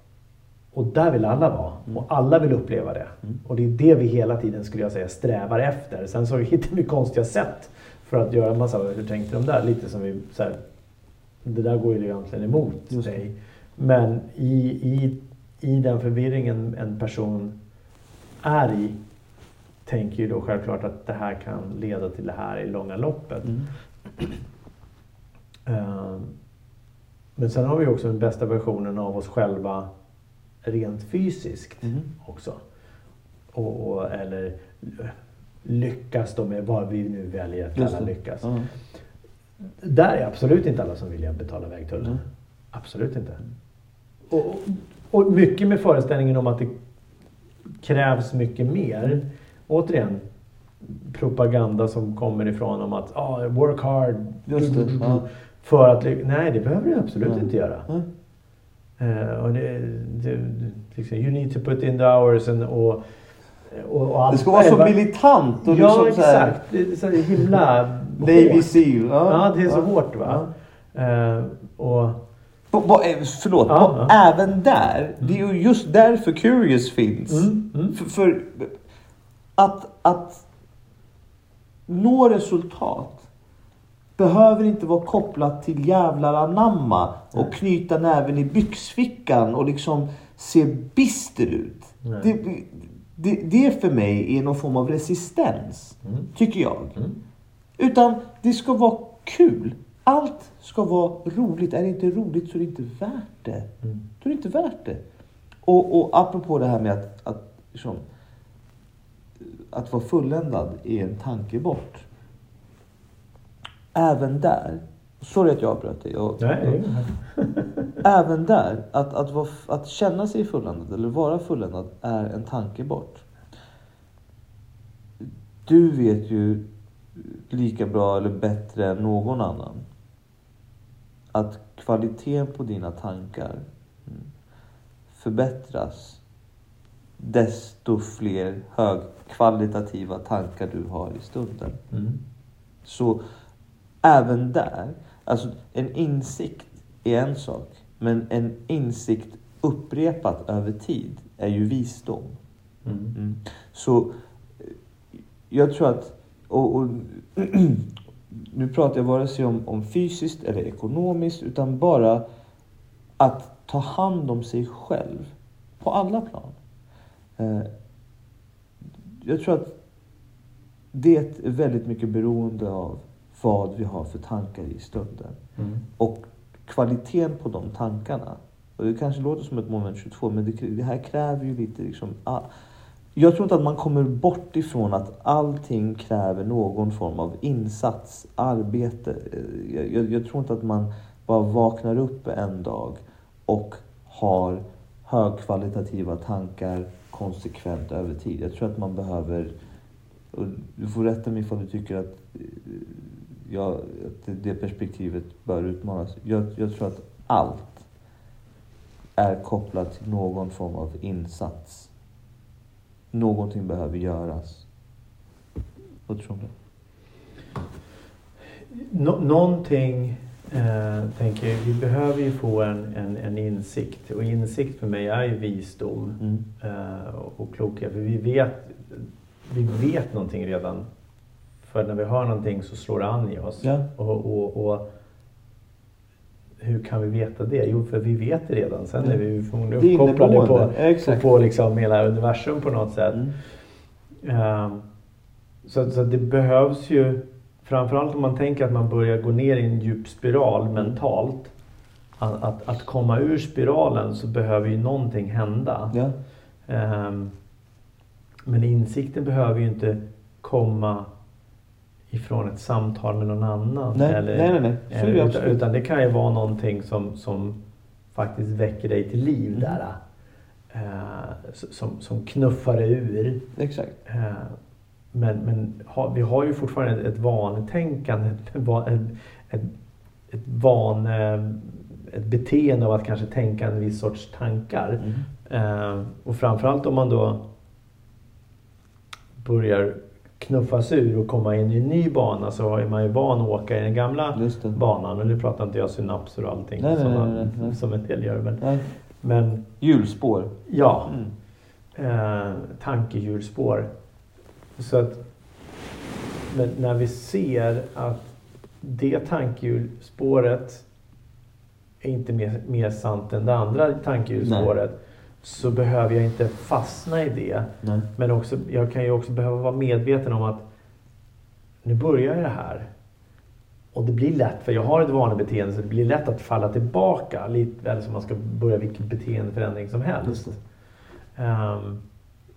och där vill alla vara. Mm. Och alla vill uppleva det. Mm. Och det är det vi hela tiden, skulle jag säga, strävar efter. Sen så hittar vi konstiga sätt för att göra en massa, hur tänkte de där? Lite som vi, så här, det där går ju egentligen emot Just dig. Men i, i, i den förvirringen en person är i, tänker ju då självklart att det här kan leda till det här i långa loppet. Mm. Eh, Men sen har vi också den bästa versionen av oss själva rent fysiskt Mm. också. Och, och, eller lyckas då med vad vi nu väljer att kalla lyckas. Ja. Där är absolut inte alla som vill betala vägtullen. Mm. Absolut inte. Och, och- mycket med föreställningen om att det krävs mycket mer. Återigen, propaganda som kommer ifrån om att ah, work hard. Just det, ja. För att, nej, det behöver du absolut Nej. inte göra. Nej. Eh, och det, det, liksom, you need to put in the hours and, och, och, och allt Det ska vara så militant och Ja, liksom så exakt. Det är så himla Navy. Seal. Ja, det är så hårt va. Eh, och, På, på, förlåt, Ja, på, ja. även där. Det är ju just därför Curious finns. Mm, mm. För, för att, att nå resultat behöver inte vara kopplat till jävlar anamma och Nej. knyta näven i byxfickan och liksom se bister ut. Det, det, det för mig är någon form av resistens, Mm. tycker jag. Mm. Utan det ska vara kul. Allt ska vara roligt. Är det inte roligt så är det inte värt det. Mm. Då är det inte värt det. Och, och apropå det här med att, att, liksom, att vara fulländad är en tanke bort. Även där, sorry att jag avbröt dig. Jag, Nej, Även där, att, att, vara, att känna sig fulländad eller vara fulländad är en tanke bort. Du vet ju lika bra eller bättre än någon annan att kvaliteten på dina tankar mm, förbättras desto fler högkvalitativa tankar du har i stunden. Mm. Så även där, alltså en insikt är en sak. Men en insikt upprepat över tid är ju visdom. Mm. Mm. Så eh, jag tror att, och, och nu pratar jag vare sig om, om fysiskt eller ekonomiskt utan bara att ta hand om sig själv på alla plan. Eh, jag tror att det är väldigt mycket beroende av vad vi har för tankar i stunden. Mm. Och kvaliteten på de tankarna. Och det kanske låter som ett moment 22 men det, det här kräver ju lite liksom... Ah, jag tror inte att man kommer bort ifrån att allting kräver någon form av insats, arbete. Jag, jag, jag tror inte att man bara vaknar upp en dag och har högkvalitativa tankar konsekvent över tid. Jag tror att man behöver, och du får rätta mig ifall du tycker att ja, att det, det perspektivet bör utmanas. Jag, jag tror att allt är kopplat till någon form av insats. Någonting behöver göras. Vad tror du? Nå någonting, eh, tänker jag, vi behöver ju få en, en, en insikt. Och insikt för mig är ju visdom Mm. eh, och klokhet. För vi vet, vi vet någonting redan. För när vi hör någonting så slår det an i oss. Ja. Och, och, och hur kan vi veta det? Jo, för vi vet det redan. Sen är vi ju Det förmodligen uppkopplade på, Exakt. på liksom hela universum på något sätt. Mm. Ehm, Så, så det behövs ju, framförallt om man tänker att man börjar gå ner i en djup spiral Mm. mentalt. Att, att, att komma ur spiralen så behöver ju någonting hända. Ja. Ehm, Men insikten behöver ju inte komma ifrån ett samtal med någon annan. Nej, eller, nej, nej, nej. Så eh, utan, utan det kan ju vara någonting som, som faktiskt väcker dig till liv Mm. där. eh, som, som knuffar dig ur. Exakt. Eh, Men, men ha, vi har ju fortfarande ett, ett vanetänkande, ett, ett, ett, ett, van, eh, ett beteende av att kanske tänka en viss sorts tankar. Mm. Eh, och framförallt om man då börjar knuffas ur och komma in i en ny bana så är man ju van att åka i den gamla banan. Och nu pratar inte jag synapser och allting Nej, nej, som, nej, man, nej, nej. som en del gör. Men, Nej. men Hjulspår. ja, Mm. eh, tankehjulspår. Så att, men när vi ser att det tankehjulspåret är inte mer, mer sant än det andra tankehjulspåret så behöver jag inte fastna i det. Nej. Men också, jag kan ju också behöva vara medveten om att nu börjar det här. Och det blir lätt, för jag har ett vanebeteende så det blir lätt att falla tillbaka. Lite väl som man ska börja vilken beteendeförändring som helst. Ehm,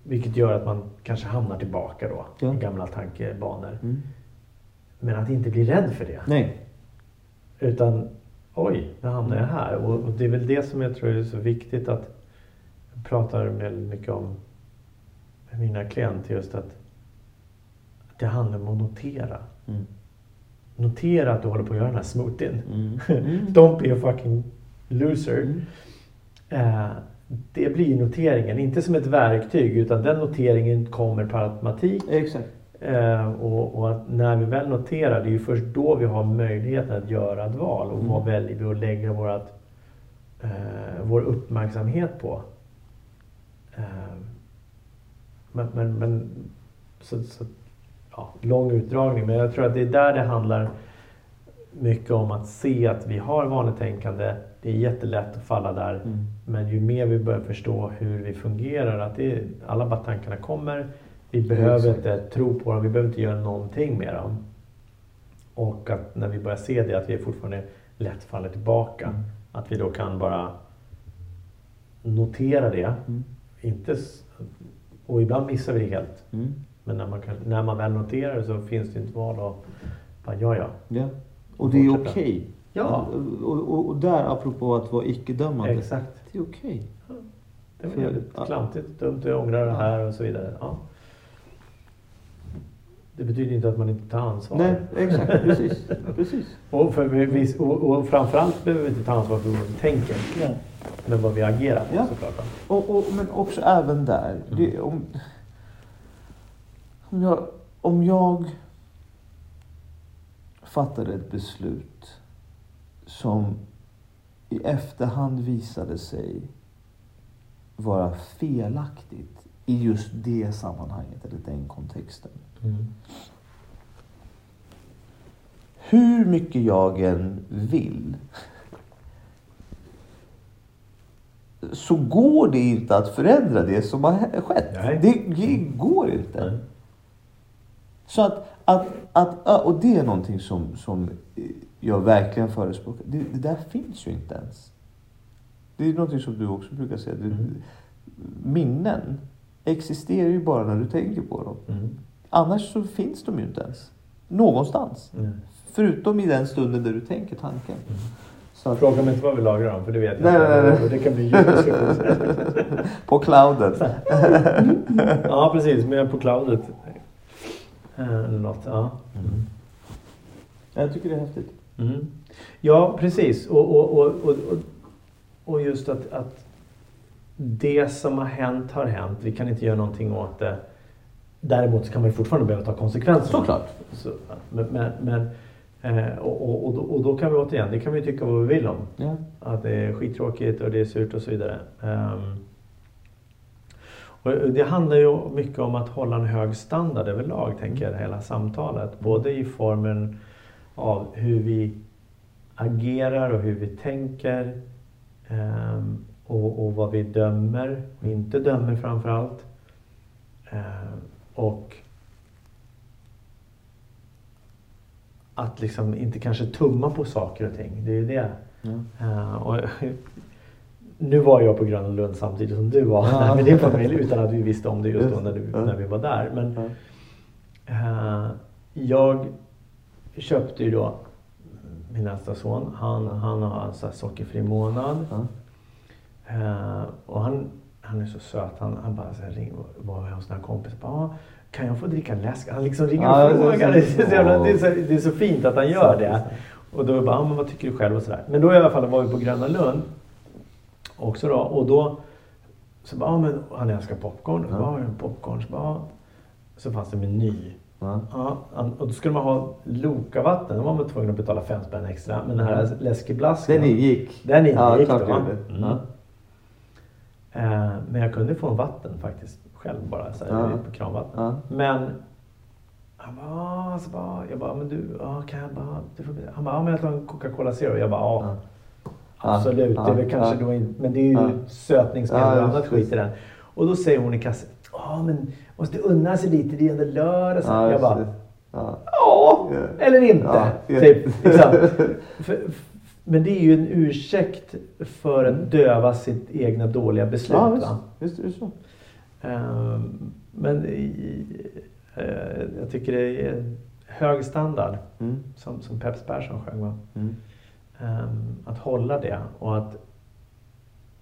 vilket gör att man kanske hamnar tillbaka då Ja. i gamla tankebanor. Mm. Men att inte bli rädd för det. Nej. Utan oj, nu hamnar jag här. Och, och det är väl det som jag tror är så viktigt att jag pratar väldigt mycket om med mina klienter just att, att det handlar om att notera. Mm. Notera att du håller på att göra den här smoothien. Mm. Mm. Don't be a fucking loser. Eh, det blir noteringen, inte som ett verktyg utan den noteringen kommer per automatik. Exakt. Eh, och, och när vi väl noterar, det är ju först då vi har möjligheten att göra ett val. Och Mm. vad väljer vi att lägga vårat, eh, vår uppmärksamhet på? Eh, men, men, men så, så, ja, lång utdragning, men jag tror att det är där det handlar mycket om att se att vi har vanetänkande. Det är jättelätt att falla där. Mm. Men ju mer vi börjar förstå hur vi fungerar, att det, alla bara tankarna kommer. Vi behöver inte tro på dem, vi behöver inte göra någonting med dem. Och att när vi börjar se det, att vi fortfarande lätt faller tillbaka. Mm. Att vi då kan bara notera det. Inte, och ibland missar vi det helt. Mm. Men när man, kan, när man väl noterar det så finns det inte val att bara, ja ja. Ja. Och det är okej. Ja, Och, och, och där, apropå att vara icke-dömande. exakt. Det är okej. Det var För- jävligt ja. klantigt, dumt, jag ångrar det här och så vidare. Ja. Det betyder inte att man inte tar ansvar. Nej, exakt. Precis. Precis. Och, för, och, och framförallt behöver vi inte ta ansvar för vad vi tänker, Ja. Men vad vi agerar på Ja. såklart. Och, och, men också även där. Det, om, om, jag, om jag fattade ett beslut som i efterhand visade sig vara felaktigt i just det sammanhanget eller den kontexten. Mm. Hur mycket jag än vill så går det inte att förändra det som har skett. Nej. Det, det går inte. Nej. Så att, att, att, och det är någonting som, som jag verkligen förespråkar. Det, det där finns ju inte ens. Det är någonting som du också brukar säga. Du, Mm. Minnen existerar ju bara när du tänker på dem. Mm. Annars så finns de ju inte ens. Någonstans. Mm. Förutom i den stunden där du tänker tanken. Så att, Fråga mig inte vad vi lagrar dem, för det vet jag Nej, inte. nej, nej, Det kan bli djup på clouden. Ja, precis. Men på cloudet. Eh, Eller något. Ja. Mm. Jag tycker det är häftigt. Mm. Ja, precis. Och, och, och, och, och, och just att, att det som har hänt har hänt. Vi kan inte göra någonting åt det. Däremot så kan man ju fortfarande behöva ta konsekvenserna. Såklart. Så, men, men, men, eh, och, och, och, då, och då kan vi återigen, det kan vi tycka vad vi vill om. Ja. Att det är skittråkigt och det är surt och så vidare. Ehm, och det handlar ju mycket om att hålla en hög standard överlag, tänker jag, hela samtalet. Både i formen av hur vi agerar och hur vi tänker. ehm, och, och vad vi dömer och inte dömer framför allt. Ehm, och att liksom inte kanske tumma på saker och ting. Det är ju det. Och, nu var jag på Gröna Lund samtidigt som du var Ja. med din familj utan att vi visste om det just då när, du, när vi var där. Men eh, jag köpte ju då min nästa son. Han, han har en sån här sockerfri månad. Eh, och han, han är så söt. Han, han bara så här, ring, var hos några kompisar. Bara, "Ah, kan jag få dricka läsk? Han liksom ringer Ja, och är frågar. Det är, så det, är så, det är så fint att han gör det. Och då bara, ah, men vad tycker du själv och sådär. Men då i alla fall var vi på Gröna Lund. Också då. Och då så bara, ah, men han älskar popcorn. Ja. Ja. Bara, popcorn. Så, bara, ah. så fanns det meny. Ja. Ja, och då skulle man ha Lokavatten. Då var man tvungen att betala fem spänn extra. Men den här läskeblasken. Den ingick. Den ingick Ja, då. Mm. Ja. Eh, men jag kunde få en vatten faktiskt. Själv bara. Så här, Ja. på kranvatten. Ja. Men han bara, ah, så bara, jag bara, men du, ah, kan jag bara, du får, han bara, men jag tar en Coca-Cola Zero. Jag bara, Ja. absolut. Det är väl kanske då inte, men det är ju Ja. sötningsmedel och annat skit i den. Och då säger hon i kassan, ja men måste unna sig lite, det är ändå lördag. Ja, jag bara. Ja. Ja. eller inte. Ja. Typ, liksom. för, men det är ju en ursäkt för att döva sitt egna dåliga beslut. Ja, visst. Visst är det så. Ehm, men eh, jag tycker det är hög standard, Mm. som, som Peps Persson sjöng. Va? Mm. Ehm, att hålla det och att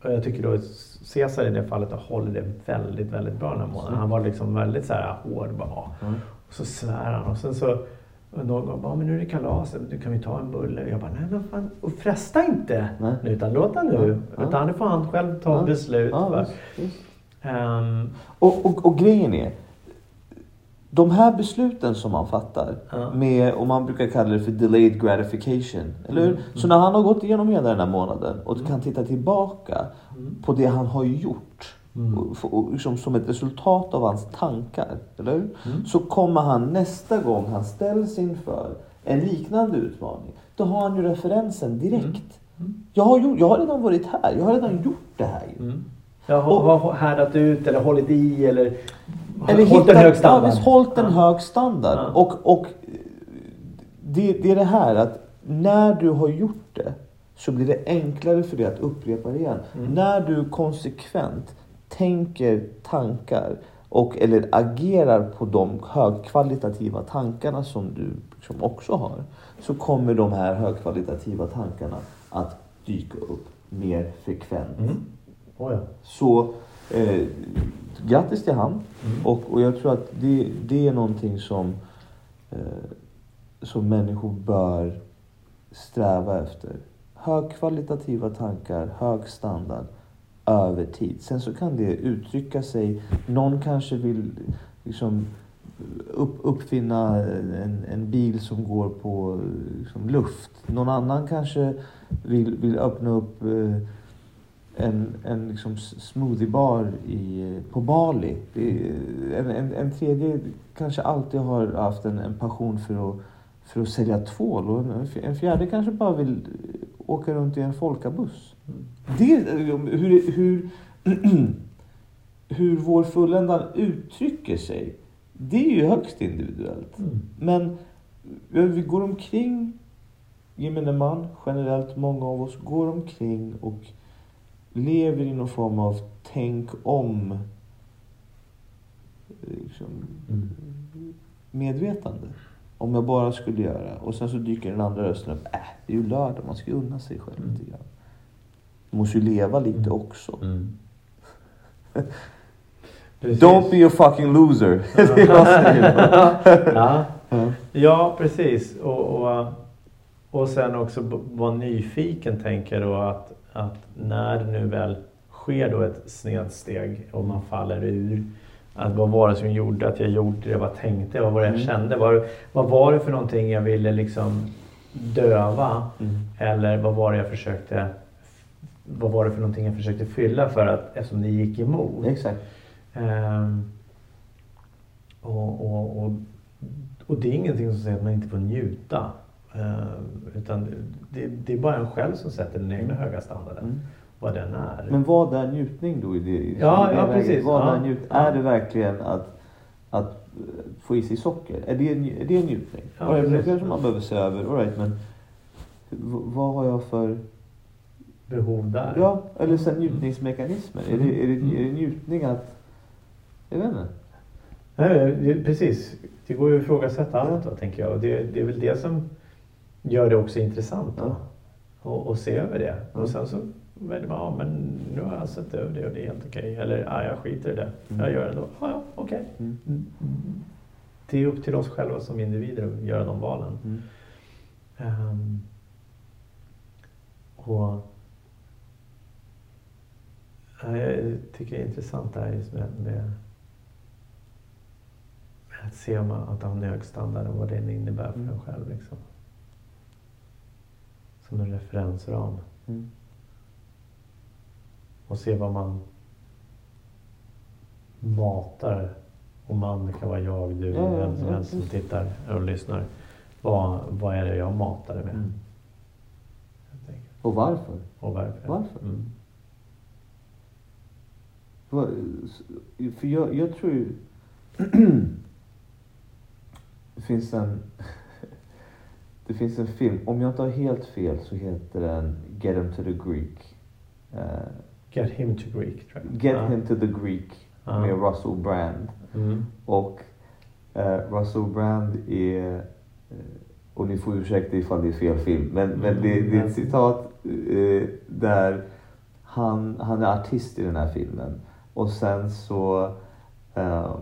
och jag tycker då Cesar i det fallet hållit det väldigt, väldigt bra den här månaden. Han var liksom väldigt så här hård. Bara. Mm. och så svär han och sen så någon gång bara, men nu är det kalas, nu kan vi ta en bulle. Jag bara, nej men fan, och fresta inte Nej. nu, utan låt han nu. Ja. Utan nu får han själv ta Ja. beslut. Ja, Ehm, Och, och, och grejen är, de här besluten som man fattar, Ja. med, och man brukar kalla det för delayed gratification. Eller hur? Mm, Så när han har gått igenom hela den här månaden och kan titta tillbaka Mm. på det han har gjort. Mm. Och, och, liksom, som ett resultat av hans tankar. Eller? Mm. Så kommer han nästa gång han ställs inför en liknande utmaning. Då har han ju referensen direkt. Mm. Jag, har gjort, jag har redan varit här. Jag har redan gjort det här. Jag har, härdat ut eller hållit i eller, Eller hållit en hög standard. Ja, visst, hållit en Ja. hög standard. Ja. Och, och det, det är det här att när du har gjort det så blir det enklare för dig att upprepa det igen. Mm. När du konsekvent tänker tankar och eller agerar på de högkvalitativa tankarna som du som också har. Så kommer de här högkvalitativa tankarna att dyka upp mer frekvent. Mm. Oh, ja. Så eh, grattis till han. Mm. Och, och jag tror att det, det är någonting som, eh, som människor bör sträva efter. Högkvalitativa tankar, hög standard över tid. Sen så kan det uttrycka sig. Någon kanske vill liksom upp, uppfinna en, en bil som går på liksom, luft. Någon annan kanske vill, vill öppna upp eh, en, en liksom smoothiebar i, på Bali. En, en, en tredje kanske alltid har haft en, en passion för att, för att sälja tvål. Och en, en fjärde kanske bara vill åka runt i en folkabuss. Det, hur, hur, hur vår fulländan uttrycker sig, det är ju högst individuellt. Mm. Men vi går omkring, gemene man, generellt många av oss, går omkring och lever i någon form av tänk om liksom, Mm. medvetande. Om jag bara skulle göra. Och sen så dyker den andra rösten upp. Äh, det är ju lördag, man ska ju unna sig själv Mm. lite grann. Man måste ju leva lite Mm. också. Mm. Don't be a fucking loser. det är vad jag säger. ja. Ja. ja, precis. Och, och, och sen också vara nyfiken tänker jag då att, att när det nu väl sker då ett snedsteg och man faller ur. Att vad var det som gjorde att jag gjorde det? Vad tänkte jag? Vad var det jag Mm. kände? Vad, vad var det för någonting jag ville liksom döva? Mm. Eller vad var det jag försökte vad var det för någonting jag försökte fylla för att eftersom det gick emot? Exakt. Ehm, och, och, och, och det är ingenting som säger att man inte får njuta. Ehm, utan det, det är bara en själv som sätter den egna höga standarden. Mm. Vad den är. Men vad är njutning då? I det, i Ja, det ja, läget? precis. Vad Ja. är, njut, är det verkligen att, att eh, få i sig socker? Är det, är det en njutning? Ja, right, det kanske man behöver se över. All right, men vad har jag för... Behov där. Ja, eller sen njutningsmekanismer. Är, det, är, det, är det njutning att... Jag vet inte. Nej, precis. Det går ju att ifrågasätta allt då, tänker jag. Och det, det är väl det som gör det också intressant. Då. Och, och se över det. Och sen så väljer man, ja men nu har jag sett över det och det är helt okej. Eller, ja jag skiter i det. Mm. Jag gör det ändå. Ja, ja, okej. Mm. Mm. Det är upp till oss själva som individer att göra de valen. Ehm, och ja, jag tycker det är intressant det här just med, med, att se om att ha en hög standard och vad det innebär för Mm. en själv. Liksom. Som en referensram. Mm. Och se vad man matar. Och man, det kan vara jag, du, vem som ja, helst som tittar och lyssnar. Vad, vad är det jag matar med? Mm. Och varför? Och varför? Varför? Mm. För, för jag, jag tror ju... det finns en... Det finns en film, om jag inte har helt fel så heter den Get him to the Greek. Eh, Get him to Greek, tror jag. Get Ja. him to the Greek Ja. med Russell Brand. Mm. Och eh, Russell Brand är, eh, och ni får ursäkta ifall det är fel film, men, men det, det är ett citat där han, han är artist i den här filmen. Och sen så ehm,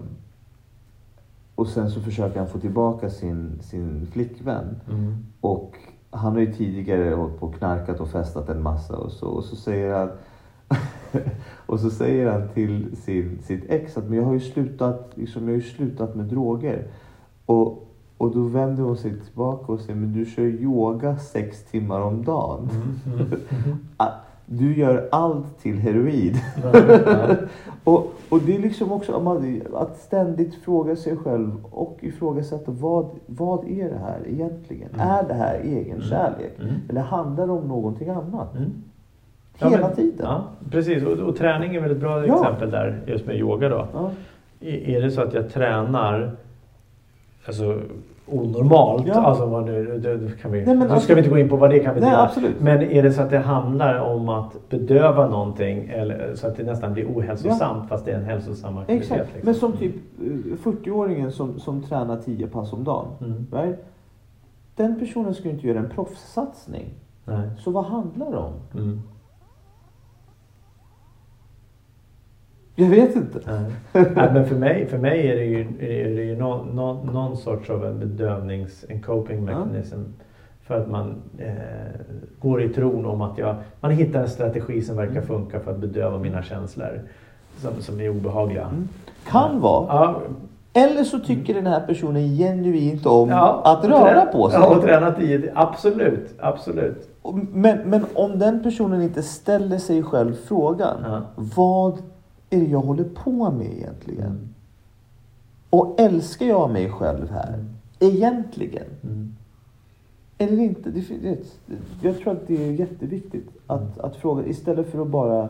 och sen så försöker han få tillbaka sin, sin flickvän. Mm. Och han har ju tidigare hållit på och knarkat och festat en massa och så. Och så säger han och så säger han till sin, sitt ex att men jag har ju slutat, liksom, jag har ju slutat med droger. Och, och då vänder hon sig tillbaka och säger men du kör yoga sex timmar om dagen. Mm. Mm. Du gör allt till heroin. Ja. Och, och det är liksom också att ständigt fråga sig själv och ifrågasätta vad, vad är det här egentligen? Mm. Är det här egen kärlek? Mm. Eller handlar det om någonting annat? Mm. Ja, Hela men- tiden. Ja, precis. Och, och träning är väl ett bra Ja. exempel där, just med yoga då. Ja. Är det så att jag tränar alltså, onormalt, Ja. alltså nu, det, det kan vi, Nej, men nu alltså- ska vi inte gå in på vad det kan betyda. Men är det så att det handlar om att bedöva någonting eller, så att det nästan blir ohälsosamt fast det är en hälsosam aktivitet? Exakt. liksom. Men som typ eh, 40-åringen som, som tränar 10 pass om dagen. Mm. Right? Den personen ska ju inte göra en proffssatsning. Nej. Så vad handlar det om? Mm. Jag vet inte. Nej. Nej, men för mig, för mig är det ju, är det ju någon, någon, någon sorts av en bedövnings, en coping Ja. mechanism. För att man eh, går i tron om att jag, man hittar en strategi som verkar Mm. funka för att bedöva mina känslor. Som, som är obehagliga. Mm. Kan vara. Ja, Eller så tycker den här personen genuint om ja, att röra på sig. Ja, och träna tio. Absolut, absolut. Men, men om den personen inte ställer sig själv frågan. Ja. Vad är det jag håller på med egentligen? Mm. Och älskar jag mig själv här? Mm. Egentligen? Mm. Eller inte? Det, jag tror att det är jätteviktigt att, att fråga istället för att bara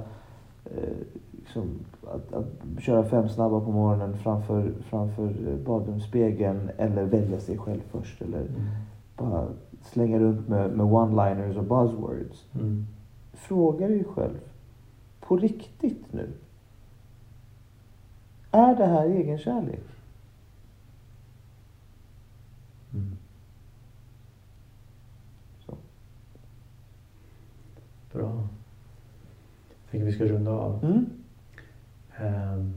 eh, liksom, att, att köra fem snabba på morgonen framför, framför badrumsspegeln eller välja sig själv först eller Mm. bara slänga runt med, med one-liners och buzzwords. Mm. Fråga dig själv på riktigt nu. Är det här egenkärlek? Mm. Så. Bra. Jag tänker vi ska runda av. Mm. Ehm,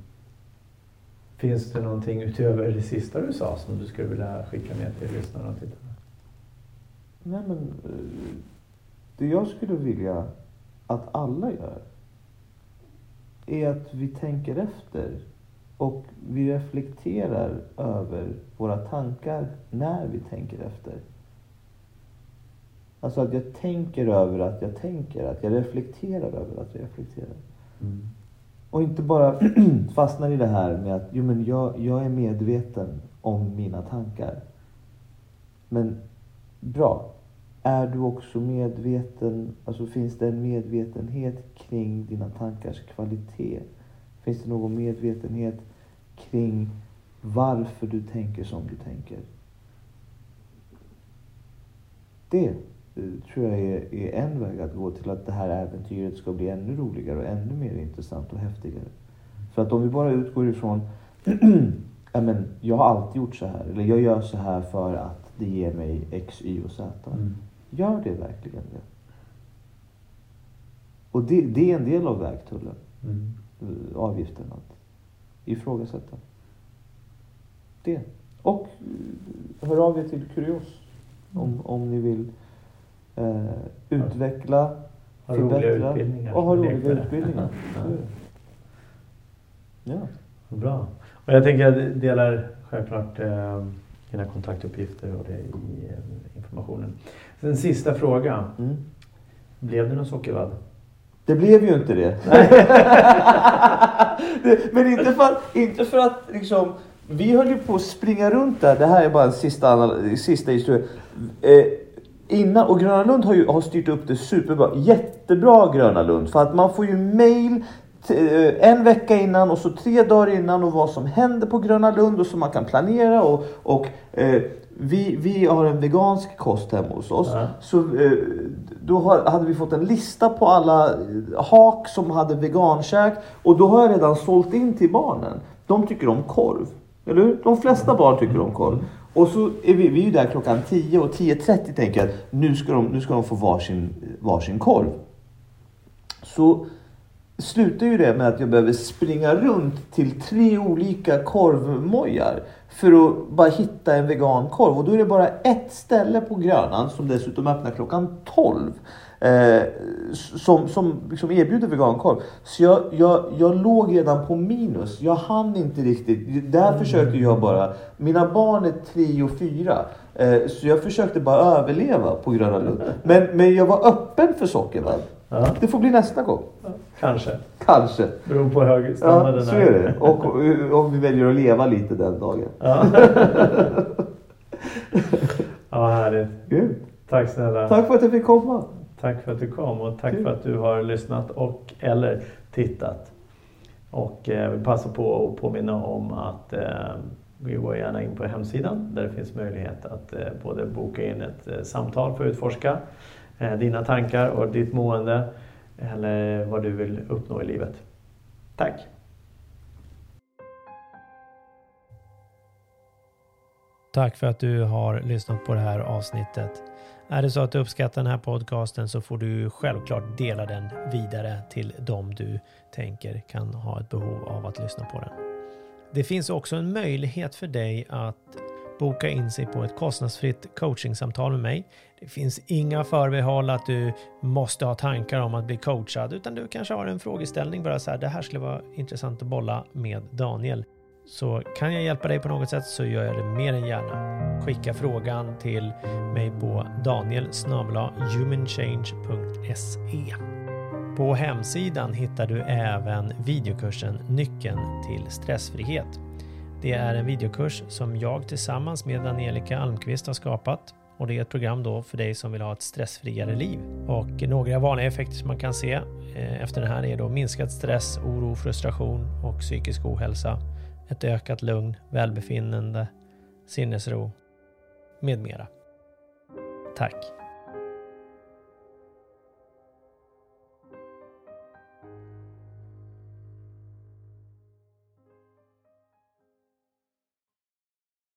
finns det någonting utöver det sista du sa som du skulle vilja skicka med till lyssnarna och tittarna? Nej men, eh, det jag skulle vilja att alla gör är att vi tänker efter och vi reflekterar över våra tankar när vi tänker efter. Alltså att jag tänker över att jag tänker, att jag reflekterar över att jag reflekterar. Mm. Och inte bara fastnar i det här med att jo, men jag, jag är medveten om mina tankar. Men bra, är du också medveten, alltså finns det en medvetenhet kring dina tankars kvalitet? Finns det någon medvetenhet kring varför du tänker som du tänker? Det eh, tror jag är, är en väg att gå till att det här äventyret ska bli ännu roligare och ännu mer intressant och häftigare. För att om vi bara utgår ifrån ja, men, jag har alltid gjort så här, eller jag gör så här för att det ger mig X, Y och Z. Mm. Gör det verkligen det? Och det, det är en del av vägtullen, Mm. Eh, avgiften, att ifrågasätta. Det. Och eh, hör av er till Kurios om, om ni vill eh, utveckla, Ha förbättra och ha roliga utbildningar. Ja. Bra. Och jag tänker jag delar självklart eh, dina kontaktuppgifter och det i eh, informationen. En sista fråga. Mm. Blev det någon sockervadd? Det blev ju inte det. det men inte för att, inte för att liksom, vi höll ju på att springa runt där. Det här är bara en sista, sista historia. Eh, innan, och Gröna Lund har ju har styrt upp det superbra. Jättebra Gröna Lund. För att man får ju mail eh, en vecka innan och så tre dagar innan och vad som händer på Gröna Lund och så man kan planera. Och, och eh, vi, vi har en vegansk kost hemma hos oss. Ja. Så eh, då hade vi fått en lista på alla eh, hak som hade vegankäk. Och då har jag redan sålt in till barnen. De tycker om korv. Eller hur? De flesta barn tycker om korv. Och så är vi, vi är där klockan 10 och 10.30 tänker jag att nu ska de, nu ska de få varsin, varsin korv. Så slutar ju det med att jag behöver springa runt till tre olika korvmojar för att bara hitta en vegankorv. Och då är det bara ett ställe på Grönan som dessutom öppnar klockan 12. Eh, som som liksom erbjuder vegankorv. Så jag, jag, jag låg redan på minus. Jag hann inte riktigt. Där försökte jag bara. Mina barn är tre och fyra. Eh, så jag försökte bara överleva på Gröna Lund. Men, men jag var öppen för sockervadd. Ja, Det får bli nästa gång. kanske. Kanske. Beror på hög Ja, så är det. Och om vi väljer att leva lite den dagen. Ja. ja, härligt. Grymt. Tack snälla. Tack för att jag fick komma. Tack för att du kom och tack Kul. för att du har lyssnat och eller tittat. Och eh, jag vill passa på att påminna om att eh, vi går gärna in på hemsidan där det finns möjlighet att eh, både boka in ett samtal för att utforska Eh, dina tankar och ditt mående eller vad du vill uppnå i livet. Tack! Tack för att du har lyssnat på det här avsnittet. Är det så att du uppskattar den här podcasten så får du självklart dela den vidare till dem du tänker kan ha ett behov av att lyssna på den. Det finns också en möjlighet för dig att boka in sig på ett kostnadsfritt coachingsamtal med mig. Det finns inga förbehåll att du måste ha tankar om att bli coachad utan du kanske har en frågeställning bara så här det här skulle vara intressant att bolla med Daniel. Så kan jag hjälpa dig på något sätt så gör jag det mer än gärna. Skicka frågan till mig på daniel humanchange.se. På hemsidan hittar du även videokursen Nyckeln till stressfrihet. Det är en videokurs som jag tillsammans med Angelica Almqvist har skapat och det är ett program då för dig som vill ha ett stressfriare liv. Och några vanliga effekter som man kan se eh, efter den här är då minskad stress, oro, frustration och psykisk ohälsa ett ökat lugn, välbefinnande, sinnesro med mera. Tack!